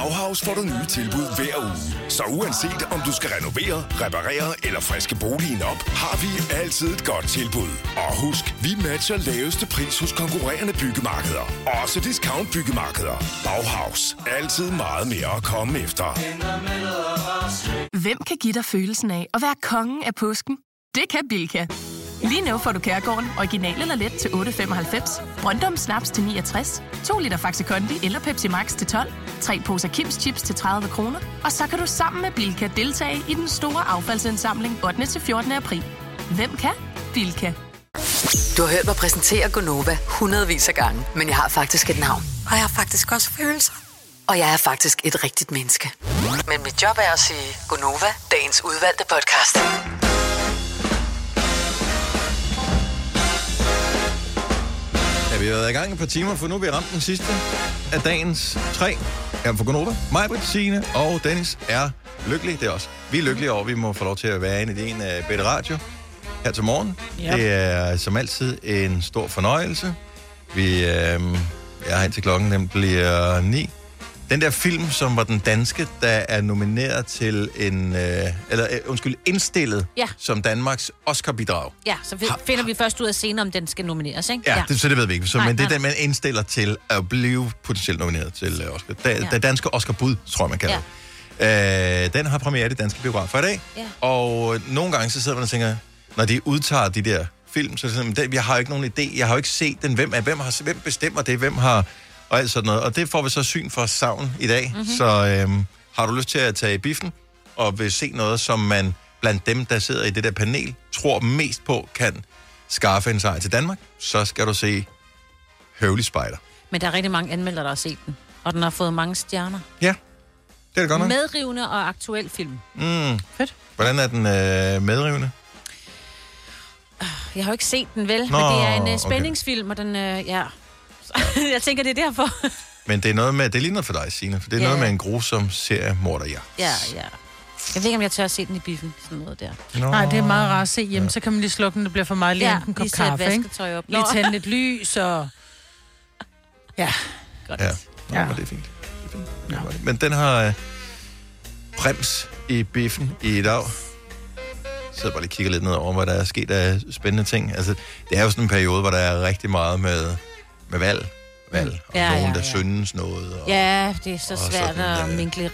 Bauhaus får du nye tilbud hver uge. Så uanset om du skal renovere, reparere eller friske boligen op, har vi altid et godt tilbud. Og husk, vi matcher laveste pris hos konkurrerende byggemarkeder. Også discount byggemarkeder. Bauhaus. Altid meget mere at komme efter. Hvem kan give dig følelsen af at være kongen af påsken? Det kan Bilka! Lige nu får du Kærgården original eller let til 8.95, Brøndum Snaps til 69, 2 liter Faxi Kondi eller Pepsi Max til 12, 3 poser Kims Chips til 30 kroner, og så kan du sammen med Bilka deltage i den store affaldsindsamling 8. til 14. april. Hvem kan? Bilka. Du har hørt mig præsentere Gonova hundredvis af gange, men jeg har faktisk et navn. Og jeg har faktisk også følelser. Og jeg er faktisk et rigtigt menneske. Men mit job er at sige Gonova, dagens udvalgte podcast. Vi har været i gang et par timer, for nu har vi ramt den sidste af dagens tre. Her for Gunova. Mig, Britt, Signe og Dennis er lykkelige. Det er også. Vi er lykkelige over, at vi må få lov til at være inde i det ene af Bette Radio her til morgen. Ja. Det er som altid en stor fornøjelse. Vi øh, er her til klokken, den bliver 9. Den der film, som var den danske, der er nomineret til en, øh, eller øh, undskyld, indstillet Ja. som Danmarks Oscar-bidrag. Ja, så fi- finder vi først ud af senere, om den skal nomineres, ikke? Ja, ja. Det, så det ved vi ikke. Så, Nej, men det er den, man indstiller til at blive potentielt nomineret til øh, Oscar. Da, Ja. ja. danske Oscar-bud, tror jeg, man kalder ja. øh, Den har premiere i det danske biograf for i dag. Ja. Og øh, nogle gange så sidder man og tænker, når de udtager de der film, så er det sådan, "Men det- jeg har jo ikke nogen idé, jeg har jo ikke set den, hvem, er, hvem, har, hvem bestemmer det, hvem har, og alt sådan noget. Og det får vi så syn for savn i dag. Mhm. Mm-hmm. Så øhm, har du lyst til at tage i biffen, og vil se noget, som man blandt dem, der sidder i det der panel, tror mest på, kan skaffe en sejr til Danmark, så skal du se Høvelig Spejder. Men der er rigtig mange anmeldere, der har set den. Og den har fået mange stjerner. Ja, det er det godt nok. Medrivende og aktuel film. Mm. Fedt. Hvordan er den øh, medrivende? Jeg har jo ikke set den, vel? Nå, men det er en okay. uh, spændingsfilm, og den, uh, ja... [laughs] jeg tænker, det er derfor. [laughs] Men det er noget med, det er lige noget for dig, Signe, for det er Ja. noget med en grusom seriemorder, ja. ja, ja. Jeg ved ikke, om jeg tør at se den i biffen, sådan noget der. Nå. Nej, det er meget rart at se hjemme, ja. så kan man lige slukke den, det bliver for meget lige Ja, ja, en kop lige kaffe, ikke? vasketøj op. Lige tænde lidt lys, og... Ja. Godt. Ja, Nå, Ja. men det er fint. Det er fint. Det er godt. Men den har øh, brems i biffen i dag. Jeg sidder bare lige og kigger lidt ned over, hvad der er sket af spændende ting. Altså, det er jo sådan en periode, hvor der er rigtig meget med, med valg. Valg, og Ja, nogen, ja, der ja. synes noget. Og, Ja, det er så svært sådan, at øh, minkle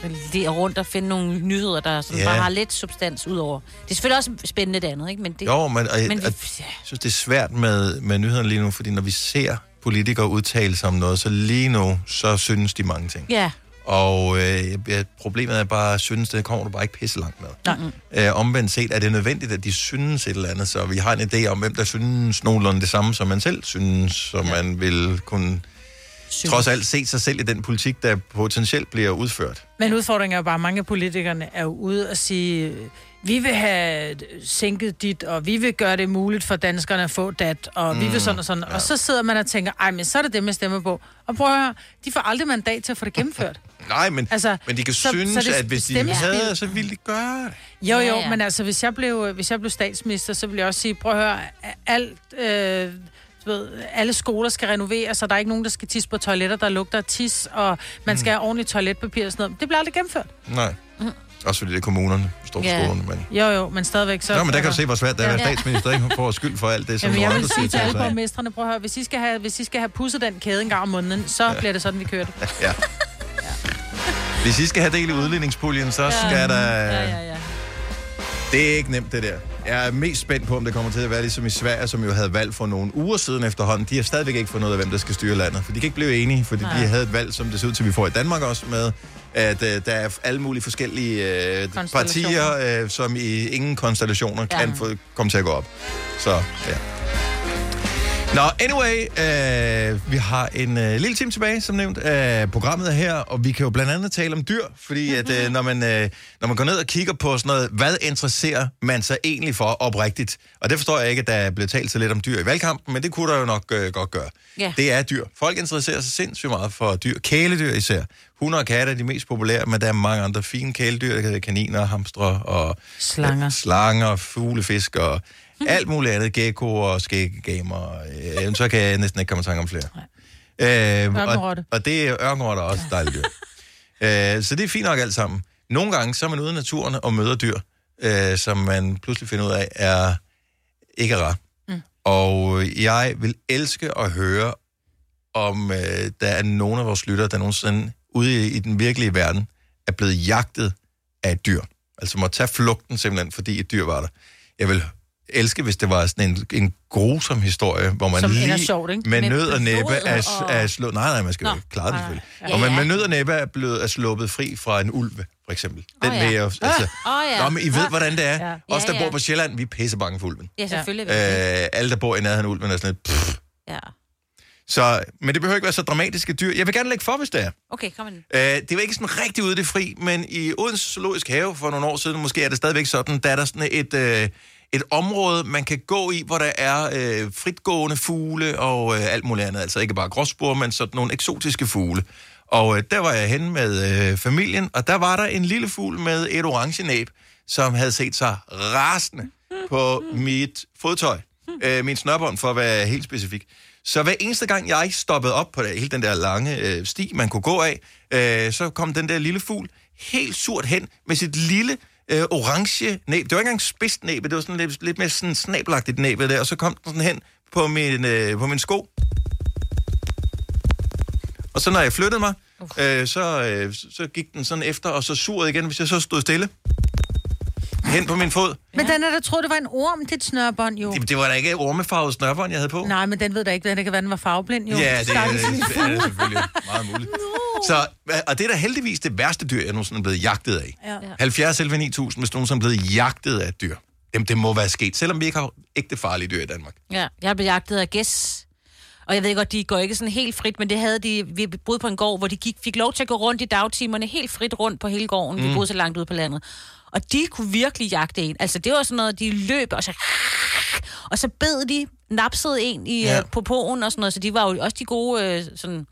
rundt og finde nogle nyheder, der sådan Ja. bare har lidt substans ud over. Det er selvfølgelig også spændende det andet, ikke? Men det, Jo, men, og, men vi, jeg synes, det er svært med, med nyhederne lige nu, fordi når vi ser politikere udtale sig om noget, så lige nu, så synes de mange ting. ja. Og øh, problemet er bare, at synes, det kommer du bare ikke pisse langt med. Nej. Øh, omvendt set er det nødvendigt, at de synes et eller andet, så vi har en idé om, hvem der synes nogenlunde det samme, som man selv synes, som ja. man vil kunne trods alt set sig selv i den politik, der potentielt bliver udført. Men udfordringen er jo bare, at mange af politikerne er jo ude og sige, vi vil have sænket dit, og vi vil gøre det muligt for danskerne at få dat, og mm, vi Mm, vil sådan og sådan. Ja. Og så sidder man og tænker, ej, men så er det dem, jeg stemmer på. Og prøv at høre, de får aldrig mandat til at få det gennemført. [laughs] Nej, men, Altså, men de kan så- synes, så det at hvis de havde, så ville de gøre det. Jo, Ja, jo, ja. men altså, hvis jeg blev, hvis jeg blev statsminister, så ville jeg også sige, prøv at høre, alt, øh, ved, alle skoler skal renoveres, så der er ikke nogen, der skal tisse på toiletter, der lugter tis, og man skal have ordentligt toiletpapir og sådan noget. Det bliver aldrig gennemført. Nej. Også fordi det er kommunerne, står Ja. skolerne. Men... Jo, jo, men stadigvæk så... Nå, men der kan du se, hvor svært det er at Ja. statsminister, ikke? Får skyld for alt det, som Jamen, jeg vil sige til alle borgmestrene, prøv at høre, hvis I skal have, hvis I skal have pusset den kæde en gang om måneden, så ja. bliver det sådan, vi kører det. [laughs] Ja. Hvis I skal have del i udligningspuljen, så skal der... Ja, ja, ja. Det er ikke nemt, det der. Jeg er mest spændt på, om det kommer til at være ligesom i Sverige, som jo havde valg for nogle uger siden efterhånden. De har stadigvæk ikke fundet ud af, hvem der skal styre landet. For de kan ikke blive enige, fordi Nej. de havde et valg, som det ser ud til, vi får i Danmark også, med at øh, der er alle mulige forskellige øh, partier, øh, som i ingen konstellationer ja. kan få, komme til at gå op. Så, ja. Nå, anyway, øh, vi har en øh, lille time tilbage, som nævnt, af programmet her, og vi kan jo blandt andet tale om dyr, fordi at, øh, når, man, øh, når man går ned og kigger på sådan noget, hvad interesserer man sig egentlig for oprigtigt? Og det forstår jeg ikke, at der er blevet talt så lidt om dyr i valgkampen, men det kunne der jo nok øh, godt gøre. Ja. Det er dyr. Folk interesserer sig sindssygt meget for dyr. Kæledyr især. Hunde og katte er de mest populære, men der er mange andre fine kæledyr. Der kan kaniner, hamstre og Slanger. øh, slanger, fuglefisk og [laughs] alt muligt andet. Gecko og skæggegamer. Øh, så kan jeg næsten ikke komme i tanke om flere. Øh, og, og det er ørkenrotter også dejligt dyr. øh, så det er fint nok alt sammen. Nogle gange så er man ude i naturen og møder dyr, øh, som man pludselig finder ud af er ikke er rar. Mm. Og jeg vil elske at høre, om øh, der er nogen af vores lyttere, der nogensinde ude i, i den virkelige verden er blevet jagtet af et dyr. Altså må tage flugten simpelthen, fordi et dyr var der. Jeg vil elske, hvis det var sådan en, en grusom historie, hvor man Som lige sjovt, ikke? med nød og næppe er, og- er slået... Nej, nej, man skal jo Nå, klare det selvfølgelig. Og Ja, man ja. med nød og næppe er, blevet, er sluppet fri fra en ulv, for eksempel. Den oh, ja. vil jeg jo... Altså, Åh, ja. Nå, men I ved, hvordan det er. Ja. Ja. Os, der Ja, bor ja. på Sjælland, vi er pissebange for ulven. Ja, selvfølgelig. Ja. Øh, alle, der bor i nærheden af ulven, er sådan lidt... Pff. ja. Så, men det behøver ikke være så dramatiske dyr. Jeg vil gerne lægge for, hvis det er. Okay, kom ind. Øh, det var ikke sådan rigtig ude i det fri, men i Odense Zoologisk Have for nogle år siden, måske er det stadigvæk sådan, der er der sådan et, øh, et område, man kan gå i, hvor der er øh, fritgående fugle og øh, alt muligt andet. Altså ikke bare gråsbor, men sådan nogle eksotiske fugle. Og øh, der var jeg hen med øh, familien, og der var der en lille fugl med et orange næb, som havde set sig rasende på mit fodtøj. Øh, min snørbånd, for at være helt specifik. Så hver eneste gang, jeg stoppede op på det, hele den der lange øh, sti, man kunne gå af, øh, så kom den der lille fugl helt surt hen med sit lille øh, orange næb. Det var ikke engang spidst næb, det var sådan lidt, lidt mere sådan snabelagtigt næb der, og så kom den sådan hen på min, øh, på min sko. Og så når jeg flyttede mig, øh, så, øh, så gik den sådan efter, og så surede igen, hvis jeg så stod stille. Hen på min fod. Men den er der troede, det var en orm, dit snørbånd, jo. Det, det var da ikke ormefarvet snørbånd, jeg havde på. Nej, men den ved da ikke, det kan være, den var farveblind, jo. Ja, det, det, lille det er det selvfølgelig meget muligt. [laughs] Så, og det er da heldigvis det værste dyr, jeg nogensinde er blevet jagtet af. Ja. 70 11 9000, hvis nogen er blevet jagtet af et dyr. Jamen, det må være sket, selvom vi ikke har ægte farlige dyr i Danmark. Ja, jeg blev jagtet af gæs. Og jeg ved godt, de går ikke sådan helt frit, men det havde de, vi boede på en gård, hvor de gik, fik lov til at gå rundt i dagtimerne helt frit rundt på hele gården. Mm. Vi boede så langt ude på landet. Og de kunne virkelig jagte en. Altså, det var sådan noget, de løb, og så... Og så bed de, napsede en i, Ja. ja. på poen og sådan noget, så de var jo også de gode, øh, sådan,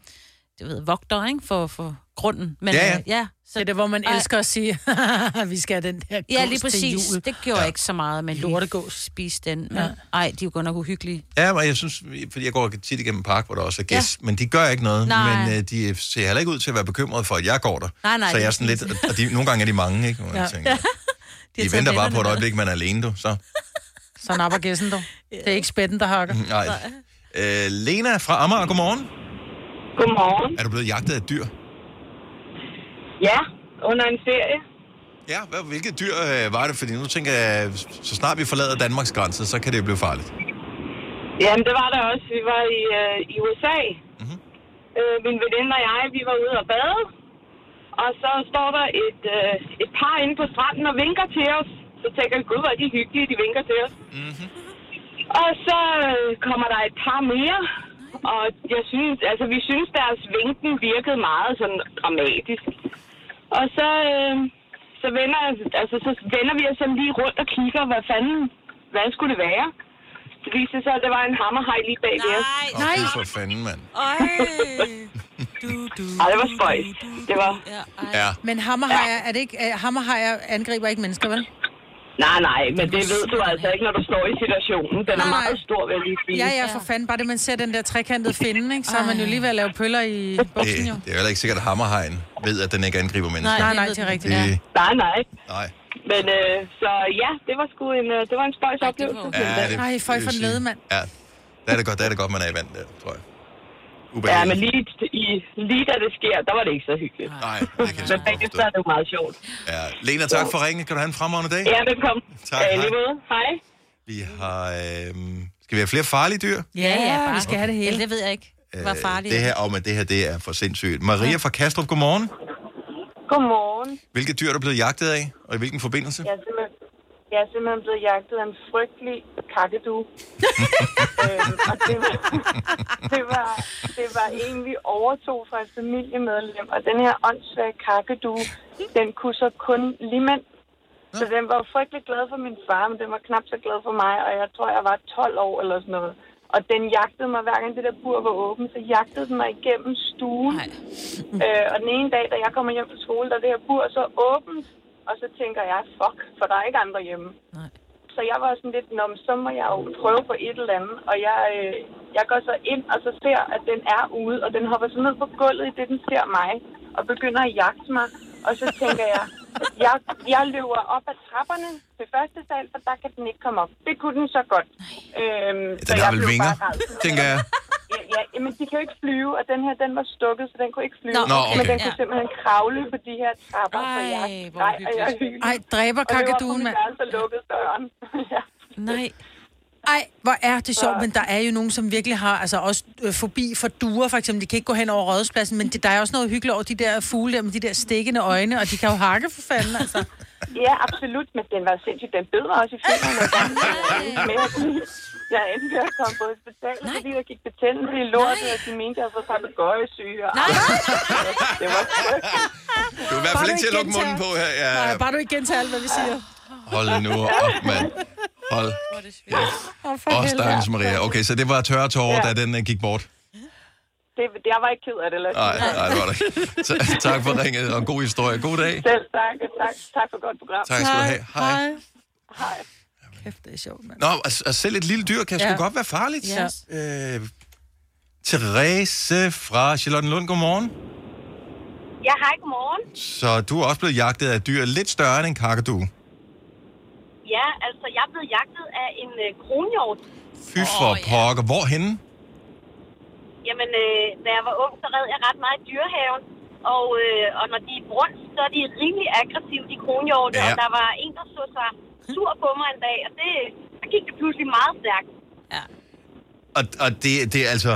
det ved, vogtere, ikke, for, for grunden. Men, Ja, ja. Øh, ja Så det er det, hvor man elsker at sige, [laughs] vi skal have den der gås Ja, lige til præcis. jul. Det gjorde ja. ikke så meget, men lortegås spise den. Men, Ja. Ej, de er jo godt nok uhyggelige. Ja, men jeg synes, fordi jeg går tit igennem en park, hvor der også er gæst, ja. men de gør ikke noget. Nej. Men øh, de ser heller ikke ud til at være bekymrede for, at jeg går der. Nej, nej, så jeg er sådan lidt, og de, nogle gange er de mange, ikke? [laughs] Man Ja. tænker, Ja. [laughs] de, taget venter bare på et øjeblik, man er alene, du. Så, Så napper gæssen, du. Det er ikke spætten, der hakker. nej. Øh, Lena fra Amager, godmorgen. Godmorgen. Er du blevet jagtet af dyr? Ja, under en ferie. Ja, hvad, hvilket dyr øh, var det? Fordi nu tænker jeg, så snart vi forlader Danmarks grænse, så kan det blive farligt. Jamen, det var der også. Vi var i, øh, i USA. Mhm. Mm-hmm. Øh, min veninde og jeg, vi var ude og bade. Og så står der et, øh, et par inde på stranden og vinker til os. Så tænker vi, gud, hvor er de hyggelige, de vinker til os. Mm-hmm. Og så øh, kommer der et par mere og jeg synes, altså, vi synes, deres vinken virkede meget sådan dramatisk. Og så, øh, så, vender, altså, så vender vi os sådan lige rundt og kigger, hvad fanden, hvad skulle det være? Det viste sig, at det var en hammerhaj lige bag ved os. Nej. Oh, for fanden, mand. Ej, [laughs] det var spøjst. Det var... Ja. Men hammerhajer, er det ikke, uh, hammerhajer angriber ikke mennesker, vel? Nej, nej, men det ved du altså ikke, når du står i situationen. Den er meget stor, vil jeg lige sige. Ja, ja, for fanden. Bare det, man ser den der trekantede finde, ikke? så er man jo lige ved at lave pøller i buksen, jo. Det, det er heller ikke sikkert, at hammerhajen ved, at den ikke angriber mennesker. Nej, nej, det er rigtigt. Det- Nej, nej. Nej. Men øh, så ja, det var sgu en, øh, det var en spøjs oplevelse. Ja, det- Ej, for det vil for en lede, mand. Ja, der er det godt, der er det godt, man er i vand der, tror jeg. Ja, Ubehageligt. men lige, i, lige da det sker, der var det ikke så hyggeligt. Nej, det kan jeg Men bagefter er det jo meget sjovt. Ja. Lena, tak for ringen. Kan du have en fremragende dag? Ja, velkommen. Tak, Ja, hej. måde. Hej. Vi har... Øhm, skal vi have flere farlige dyr? Ja, ja, vi skal have det hele. Ja, det ved jeg ikke. Var farligt. Det her, oh, men det her, det er for sindssygt. Maria fra Kastrup, godmorgen. Godmorgen. Hvilke dyr er du blevet jagtet af, og i hvilken forbindelse? Jeg er simpelthen, jeg er simpelthen blevet jagtet af en frygtelig kakkedu. [laughs] øhm, og det var, [laughs] det, var, det var en, vi overtog fra et familiemedlem. Og den her åndssvage kakkedu, den kunne så kun lige mænd. Så den var frygtelig glad for min far, men den var knap så glad for mig. Og jeg tror, jeg var 12 år eller sådan noget. Og den jagtede mig, hver gang det der bur var åbent, så jagtede den mig igennem stuen. Øh, og den ene dag, da jeg kommer hjem fra skole, der er det her bur så åbent. Og så tænker jeg, fuck, for der er ikke andre hjemme. Nej. Så jeg var sådan lidt, Nå, så må jeg jo prøve på et eller andet. Og jeg, øh, jeg går så ind og så ser, at den er ude, og den hopper så ned på gulvet, i det den ser mig, og begynder at jagte mig. Og så tænker jeg, [laughs] jeg, jeg løber op ad trapperne til første sal, for der kan den ikke komme op. Det kunne den så godt. Øhm, så Den har jeg vel vinger, tænker jeg. [laughs] Ja, ja, men de kan jo ikke flyve, og den her, den var stukket, så den kunne ikke flyve. Nå, Nå, okay. Men den kunne simpelthen kravle på de her trapper, så jeg skreg, og jeg. Ej, dræber Og løb op på kakaduen, mit mand. lukkede døren. [laughs] ja. Nej. Ej, hvor er det sjovt, men der er jo nogen, som virkelig har altså også øh, fobi for duer, for eksempel. De kan ikke gå hen over rådspladsen, men det, der er også noget hyggeligt over de der fugle der med de der stikkende øjne, og de kan jo hakke for fanden, altså. Ja, absolut, men den var sindssygt. Den bed mig også i fingrene. Jeg- jeg endte med at komme på hospitalet, fordi der gik betændelse i lortet, og de mente, jeg havde fået papegøjesyge. og- Det var frygteligt. Du er i hvert fald ikke til at lukke munden på her. Ja, Nej, bare du ikke gentager alt, hvad vi siger. hold nu op, mand. Hold. Åh, helvede. stakkels Maria. Okay, så det var tørre tårer, Ja. da den uh, gik bort. Det, jeg var ikke ked af det. Nej, nej, det var det ikke. [laughs] Så, tak for ringet, og en god historie. God dag. Selv tak, tak, tak for godt program. Tak skal du have. Hej. Hej. Kæft, det er sjovt, mand. Nå, altså, selv et lille dyr kan sgu Ja. godt være farligt. Ja. Øh, Therese fra Charlottenlund, godmorgen. Ja, hej, godmorgen. Så du er også blevet jagtet af dyr lidt større end en kakadu. Ja, altså, jeg er blevet jagtet af en øh, kronhjort. Fy for oh, pokker. Hvorhenne? Jamen, øh, da jeg var ung, så red jeg ret meget i dyrehaven. Og, øh, og når de er brunst, så er de rimelig aggressive, de kronhjorte. Ja. Og der var en, der så sig sur på mig en dag, og det, der gik det pludselig meget stærkt. Og, og det, det er altså...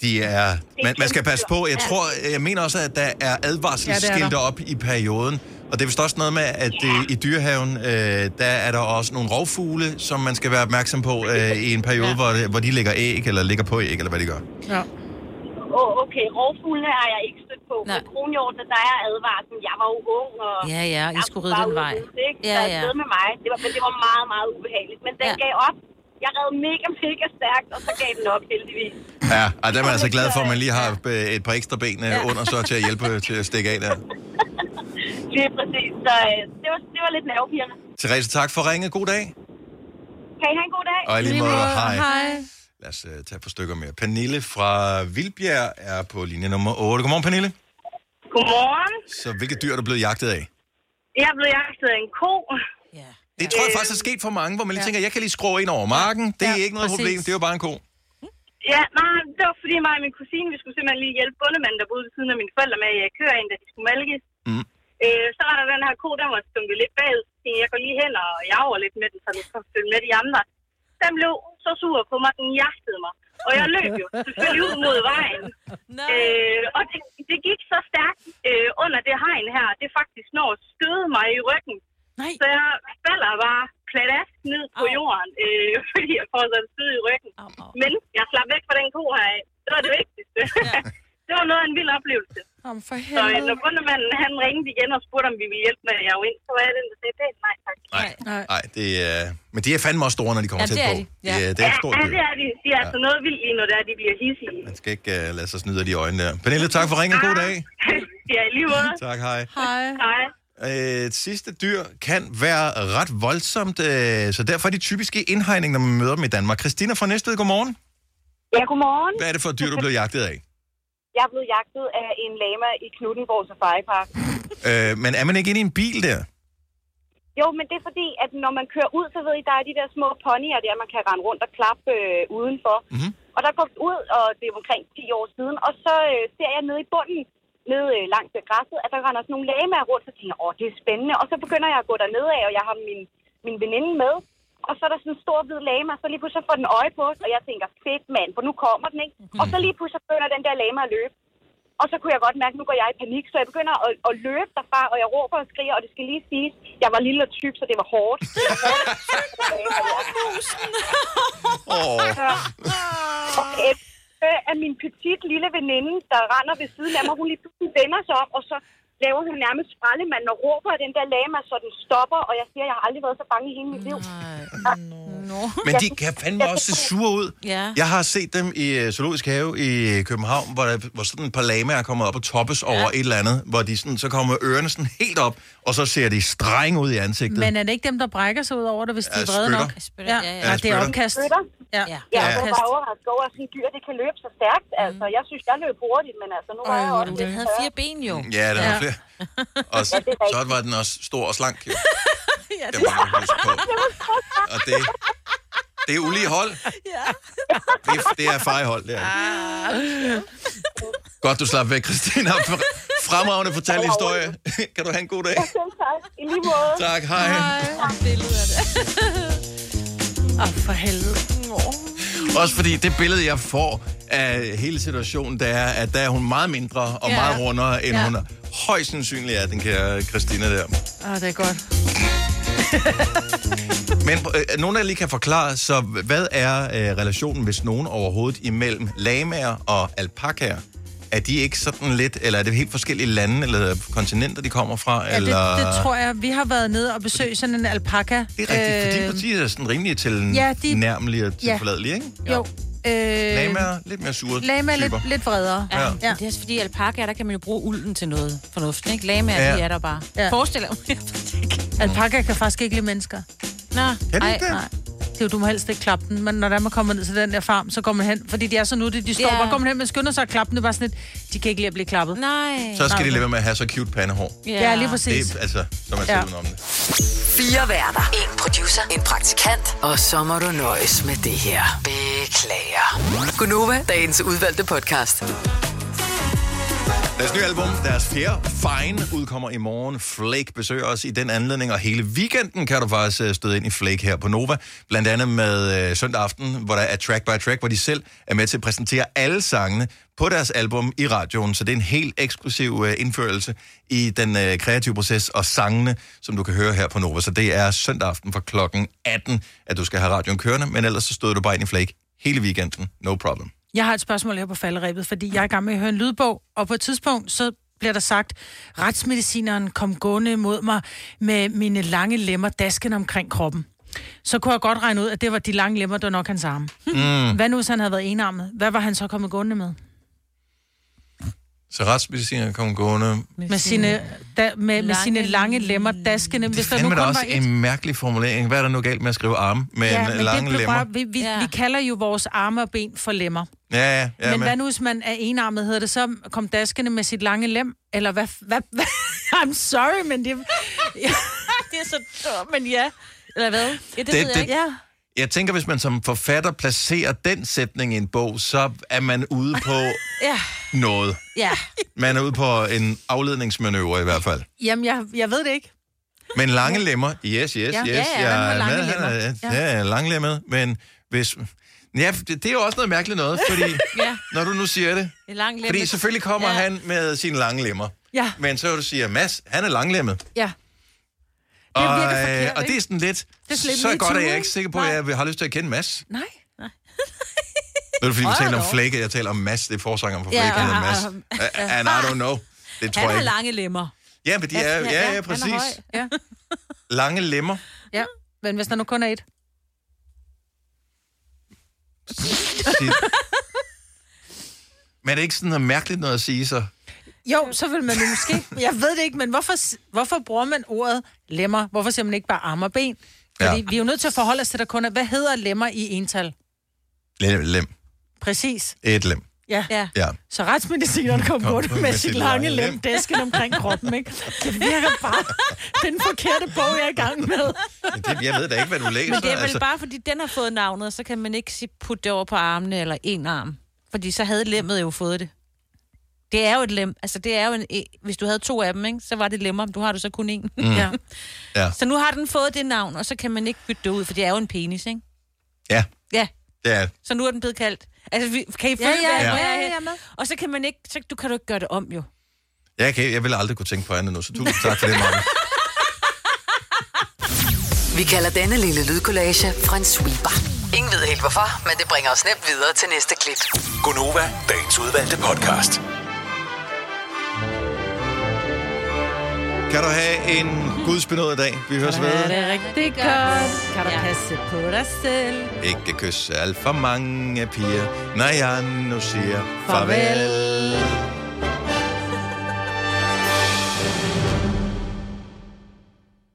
De er, man, man skal passe på. Jeg tror, jeg mener også, at der er advarselsskilte Ja, op i perioden. Og det er vist også noget med, at øh, i dyrehaven, øh, der er der også nogle rovfugle, som man skal være opmærksom på øh, i en periode, ja. hvor, hvor de lægger æg, eller ligger på æg, eller hvad de gør. Ja. Oh, okay, rovfuglene har jeg ikke stødt på. Men kronhjortene, der er advarsel. Jeg var jo ung, og... Ja, ja, I jeg skulle var ride den vej. at ikke? Ja, Ja, ja. ja. med mig. Det var, men det var meget, meget ubehageligt. Men den Ja. ja. gav op. Jeg red mega, mega stærkt, og så gav den op, heldigvis. Ja, og der er man altså glad for, at man lige har øh, et par ekstra ben øh, under, så til at hjælpe til at stikke af der. [laughs] Lige præcis. Så øh, det, var, det var lidt nervepirrende. Therese, tak for ringet. God dag. Kan I have en god dag? Og lige måde, hej. Hej. Lad os uh, tage et par stykker mere. Pernille fra Vildbjerg er på linje nummer 8. Godmorgen, Pernille. Godmorgen. Så hvilke dyr er du blevet jagtet af? Jeg er blevet jagtet af en ko. Det tror jeg faktisk er sket for mange, hvor man lige tænker, jeg kan lige skrue ind over marken. Det er Ja, ikke noget præcis. problem, det er jo bare en ko. Ja, nej, det var fordi mig og min kusine, vi skulle simpelthen lige hjælpe bundemanden, der boede ved siden af mine forældre med at køre ind, da de skulle malkes. Mm. Øh, så var der den her ko, den var stunket lidt bagud. Så jeg, jeg går lige hen og jager lidt med den, så den kan følge med de andre. Den blev så sur på mig, den jagtede mig. Og jeg løb jo selvfølgelig ud mod vejen. Øh, og det, det gik så stærkt øh, under det hegn her, det faktisk når at støde mig i ryggen. Nej. Så jeg falder bare pladask ned på jorden, øh, [laughs] fordi jeg får sådan en stød i ryggen. Men jeg slap væk fra den ko her. det var det vigtigste. [laughs] det var noget af en vild oplevelse. Om for Så øh, når bundemanden han ringede igen og spurgte, om vi ville hjælpe med at jage ind, så var jeg den, der sagde, nej tak. Nej, nej det er... Men de er fandme også store, når de kommer Ja, tæt det er på. de. Ja. Det, er- det er et stort ja, dyr. det er de. De er altså noget vildt lige, når det er, de bliver hissige. Man skal ikke uh, lade sig snyde af de øjne der. Pernille, tak for ringen. God dag. [laughs] ja, lige måde. [laughs] Tak, hej. Hej. Hej. Et sidste dyr kan være ret voldsomt, øh, så derfor er de typiske indhegning, når man møder dem i Danmark. Christina fra Næstved, godmorgen. Ja, godmorgen. Hvad er det for et dyr, du blev jagtet af? Jeg er blevet jagtet af en lama i Knuttenborg Safari Park. [laughs] Øh, men er man ikke inde i en bil der? Jo, men det er fordi, at når man kører ud, så ved I, der er de der små ponyer der, man kan rende rundt og klappe øh, udenfor. Mm-hmm. Og der går ud, og det er omkring 10 år siden, og så øh, ser jeg nede i bunden, nede øh, langs ved græsset, at der render sådan nogle lamaer rundt, så tænker jeg, åh, det er spændende. Og så begynder jeg at gå derned af, og jeg har min, min veninde med. Og så er der sådan en stor hvid lama, så lige pludselig får den øje på os, og jeg tænker, fedt mand, for nu kommer den, ikke? Og så lige pludselig begynder den der lama at løbe. Og så kunne jeg godt mærke, at nu går jeg i panik, så jeg begynder at, at løbe derfra, og jeg råber og skriger, og det skal lige siges, jeg var lille og tyk, så det var hårdt. [laughs] Det var hårdt. Og øh, af min petit lille veninde, der render ved siden af mig, hun lige pludselig vender sig om, og så laver hun nærmest sprællemanden og råber af den der lama, så den stopper, og jeg siger, jeg har aldrig været så bange i hele mit liv. Men de kan fandme også se sure ud. Ja. Jeg har set dem i øh, Zoologisk Have i København, hvor, der, hvor sådan et par lamaer er kommet op og toppes ja. over et eller andet, hvor de sådan, så kommer ørerne sådan helt op, og så ser de streng ud i ansigtet. Men er det ikke dem, der brækker sig ud over det, hvis de Ja, er vrede nok? spytter. Ja, ja, ja, ja. ja, det er omkast. Spytter? Ja, Ja, det er jeg var bare overrasket over, at sådan et dyr, det kan løbe så stærkt. Altså, jeg synes, jeg løb hurtigt, men altså, nu var jeg også... Den havde fire ben jo. Ja, der ja. Ja. var flere. [laughs] Og s- så var den også stor og slank. Jo. ja, det var [laughs] Og det, det er ulige hold. Ja. Det, er- det er fejhold, det er. det. Godt, du slap væk, Christina. Fremragende fortalt historie. Kan du have en god dag? Ja, selv tak. I lige måde. Tak, hej. Billede af det. Åh, for helvede. Også fordi det billede, jeg får af hele situationen, det er, at der er hun meget mindre og Ja. meget rundere, end Ja. hun er. Højst sandsynligt er den kære Christina der. Åh, det er godt. [laughs] Men øh, nogen af jer lige kan forklare, så hvad er øh, relationen, hvis nogen overhovedet, imellem lamaer og alpakaer? Er de ikke sådan lidt, eller er det helt forskellige lande eller kontinenter, de kommer fra? Ja, det, eller... det tror jeg. Vi har været nede og besøgt sådan en alpaka. Det er rigtigt, for de partier er sådan rimelig til ja, de- nærmelige og ja. tilforladelige, ikke? Jo. Øh, Lamaer, lidt mere sure Lama er typer. lidt, lidt vredere. Ja. Ja. Men det er også fordi, alpaka, der kan man jo bruge ulden til noget fornuftigt, ikke? Lamaer, Ja. ja. de er der bare. Ja. Ja. Forestil dig. Alpaka kan faktisk ikke lide mennesker. Nå, Kan de Ej, ikke det? nej. Det er jo, du må helst ikke klappe den, men når der man kommer ned til den der farm, så går man hen, fordi de er så nuttige, de står Ja. yeah. bare, går man hen, men skynder sig at klappe den, det er bare sådan lidt, de kan ikke lide at blive klappet. Nej. Så skal de lade være med at have så cute pandehår. Ja, ja lige præcis. Det, er- altså, så man Ja. ja. om det. Fire værter. En producer. En praktikant. Og så må du nøjes med det her. Beklager. Gunova, dagens udvalgte podcast. Deres nye album, deres fjerde Fine, udkommer i morgen. Flake besøger os i den anledning, og hele weekenden kan du faktisk øh, støde ind i Flake her på Nova. Blandt andet med øh, søndag aften, hvor der er track by track, hvor de selv er med til at præsentere alle sangene på deres album i radioen. Så det er en helt eksklusiv øh, indførelse i den øh, kreative proces og sangene, som du kan høre her på Nova. Så det er søndag aften fra klokken 18, at du skal have radioen kørende, men ellers så støder du bare ind i Flake hele weekenden. No problem. Jeg har et spørgsmål her på falderæbet, fordi jeg er i gang med at høre en lydbog, og på et tidspunkt, så bliver der sagt, retsmedicineren kom gående imod mig med mine lange lemmer dasken omkring kroppen. Så kunne jeg godt regne ud, at det var de lange lemmer, der var nok hans arme. Mm. Hvad nu, hvis han havde været enarmet? Hvad var han så kommet gående med? Så retsmedicineren kom gående Med sine, da, med, med sine lange lemmer daskende. Hvis der nu fandme kun da var også et. en mærkelig formulering. Hvad er der nu galt med at skrive arme med Ja, en men det lange blev lemmer? bare, vi, vi, ja. vi kalder jo vores arme og ben for lemmer. Ja, ja, ja. men hvad nu, hvis man er enarmet, hedder det så, kom daskende med sit lange lem? Eller hvad? hvad, [laughs] hvad? I'm sorry, men det... Ja. [laughs] det er så dumt, men ja. Eller hvad? Ja, det, Det- ved jeg det- ikke. Ja. Jeg tænker, hvis man som forfatter placerer den sætning i en bog, så er man ude på [laughs] Ja. noget. Ja. Man er ude på en afledningsmanøvre i hvert fald. Jamen, jeg, jeg ved det ikke. Men lange lemmer, yes, yes, Ja, yes. ja, ja, jeg er lange med, han er- lemmer. Ja, ja langlemmet, men hvis... Ja, det, det er jo også noget mærkeligt noget, fordi [laughs] Ja. når du nu siger det, Det er fordi selvfølgelig kommer ja. han med sine lange lemmer. Ja. Men så vil du sige, Mads, han er langlemmet. Ja. Og, virker øh, forkert, og det er sådan lidt, Det er lidt så me godt er jeg ikke ikke? sikker på, at jeg vil- har lyst til at kende Mads. Nej. er [laughs] det, fordi vi taler om. Flake, jeg taler om Mads, det er forsangeren for Ja, Flake, han hedder Mads. [laughs] And I don't know. Det tror Han jeg har ikke. lange lemmer. Ja, men de er, ja, ja, han er præcis. høj. Ja. Lange lemmer. ja, men hvis der nu kun er et. Men er det ikke sådan noget mærkeligt noget at sige så? Jo, så vil man jo måske... Jeg ved det ikke, men hvorfor, hvorfor bruger man ordet lemmer? Hvorfor siger man ikke bare arme og ben? Fordi Ja. vi er jo nødt til at forholde os til, der kun er... Hvad hedder lemmer i ental? Lem. Præcis. Et lem. Ja. ja. Ja. Så retsmedicineren kom Kom på det med sit lange lem, dæsken omkring kroppen, ikke? Det virker bare den forkerte bog, jeg er i gang med. Men det, jeg ved da ikke, hvad du læser. Men det er vel altså. bare, fordi den har fået navnet, så kan man ikke sige, putte det over på armene eller en arm. Fordi så havde lemmet jo fået det. Det er jo et lem. Altså, det er jo en... Hvis du havde to af dem, ikke, så var det lemmer. Du har du så kun en. Mm. Ja. Ja. Så nu har den fået det navn, og så kan man ikke bytte det ud, for det er jo en penis, ikke? Ja, Ja, det er så nu er den blevet kaldt. Altså, vi- kan I Ja, følge ja, hvad ja, ja, her? ja, med. Og så kan man ikke... Så, du kan du ikke gøre det om, jo. Jeg, kan, jeg vil aldrig kunne tænke på andet nu, så tusind tak for det, Marke. Vi kalder denne lille lydkollage en sweeper. Ingen ved helt hvorfor, men det bringer os nemt videre til næste klip. Gonova, dagens udvalgte podcast. Kan du have en gudsbenået dag? Vi høres ved. det er rigtig godt. Kan du Ja. passe på dig selv? Ikke kysse alt for mange piger, når jeg nu siger farvel. Farvel.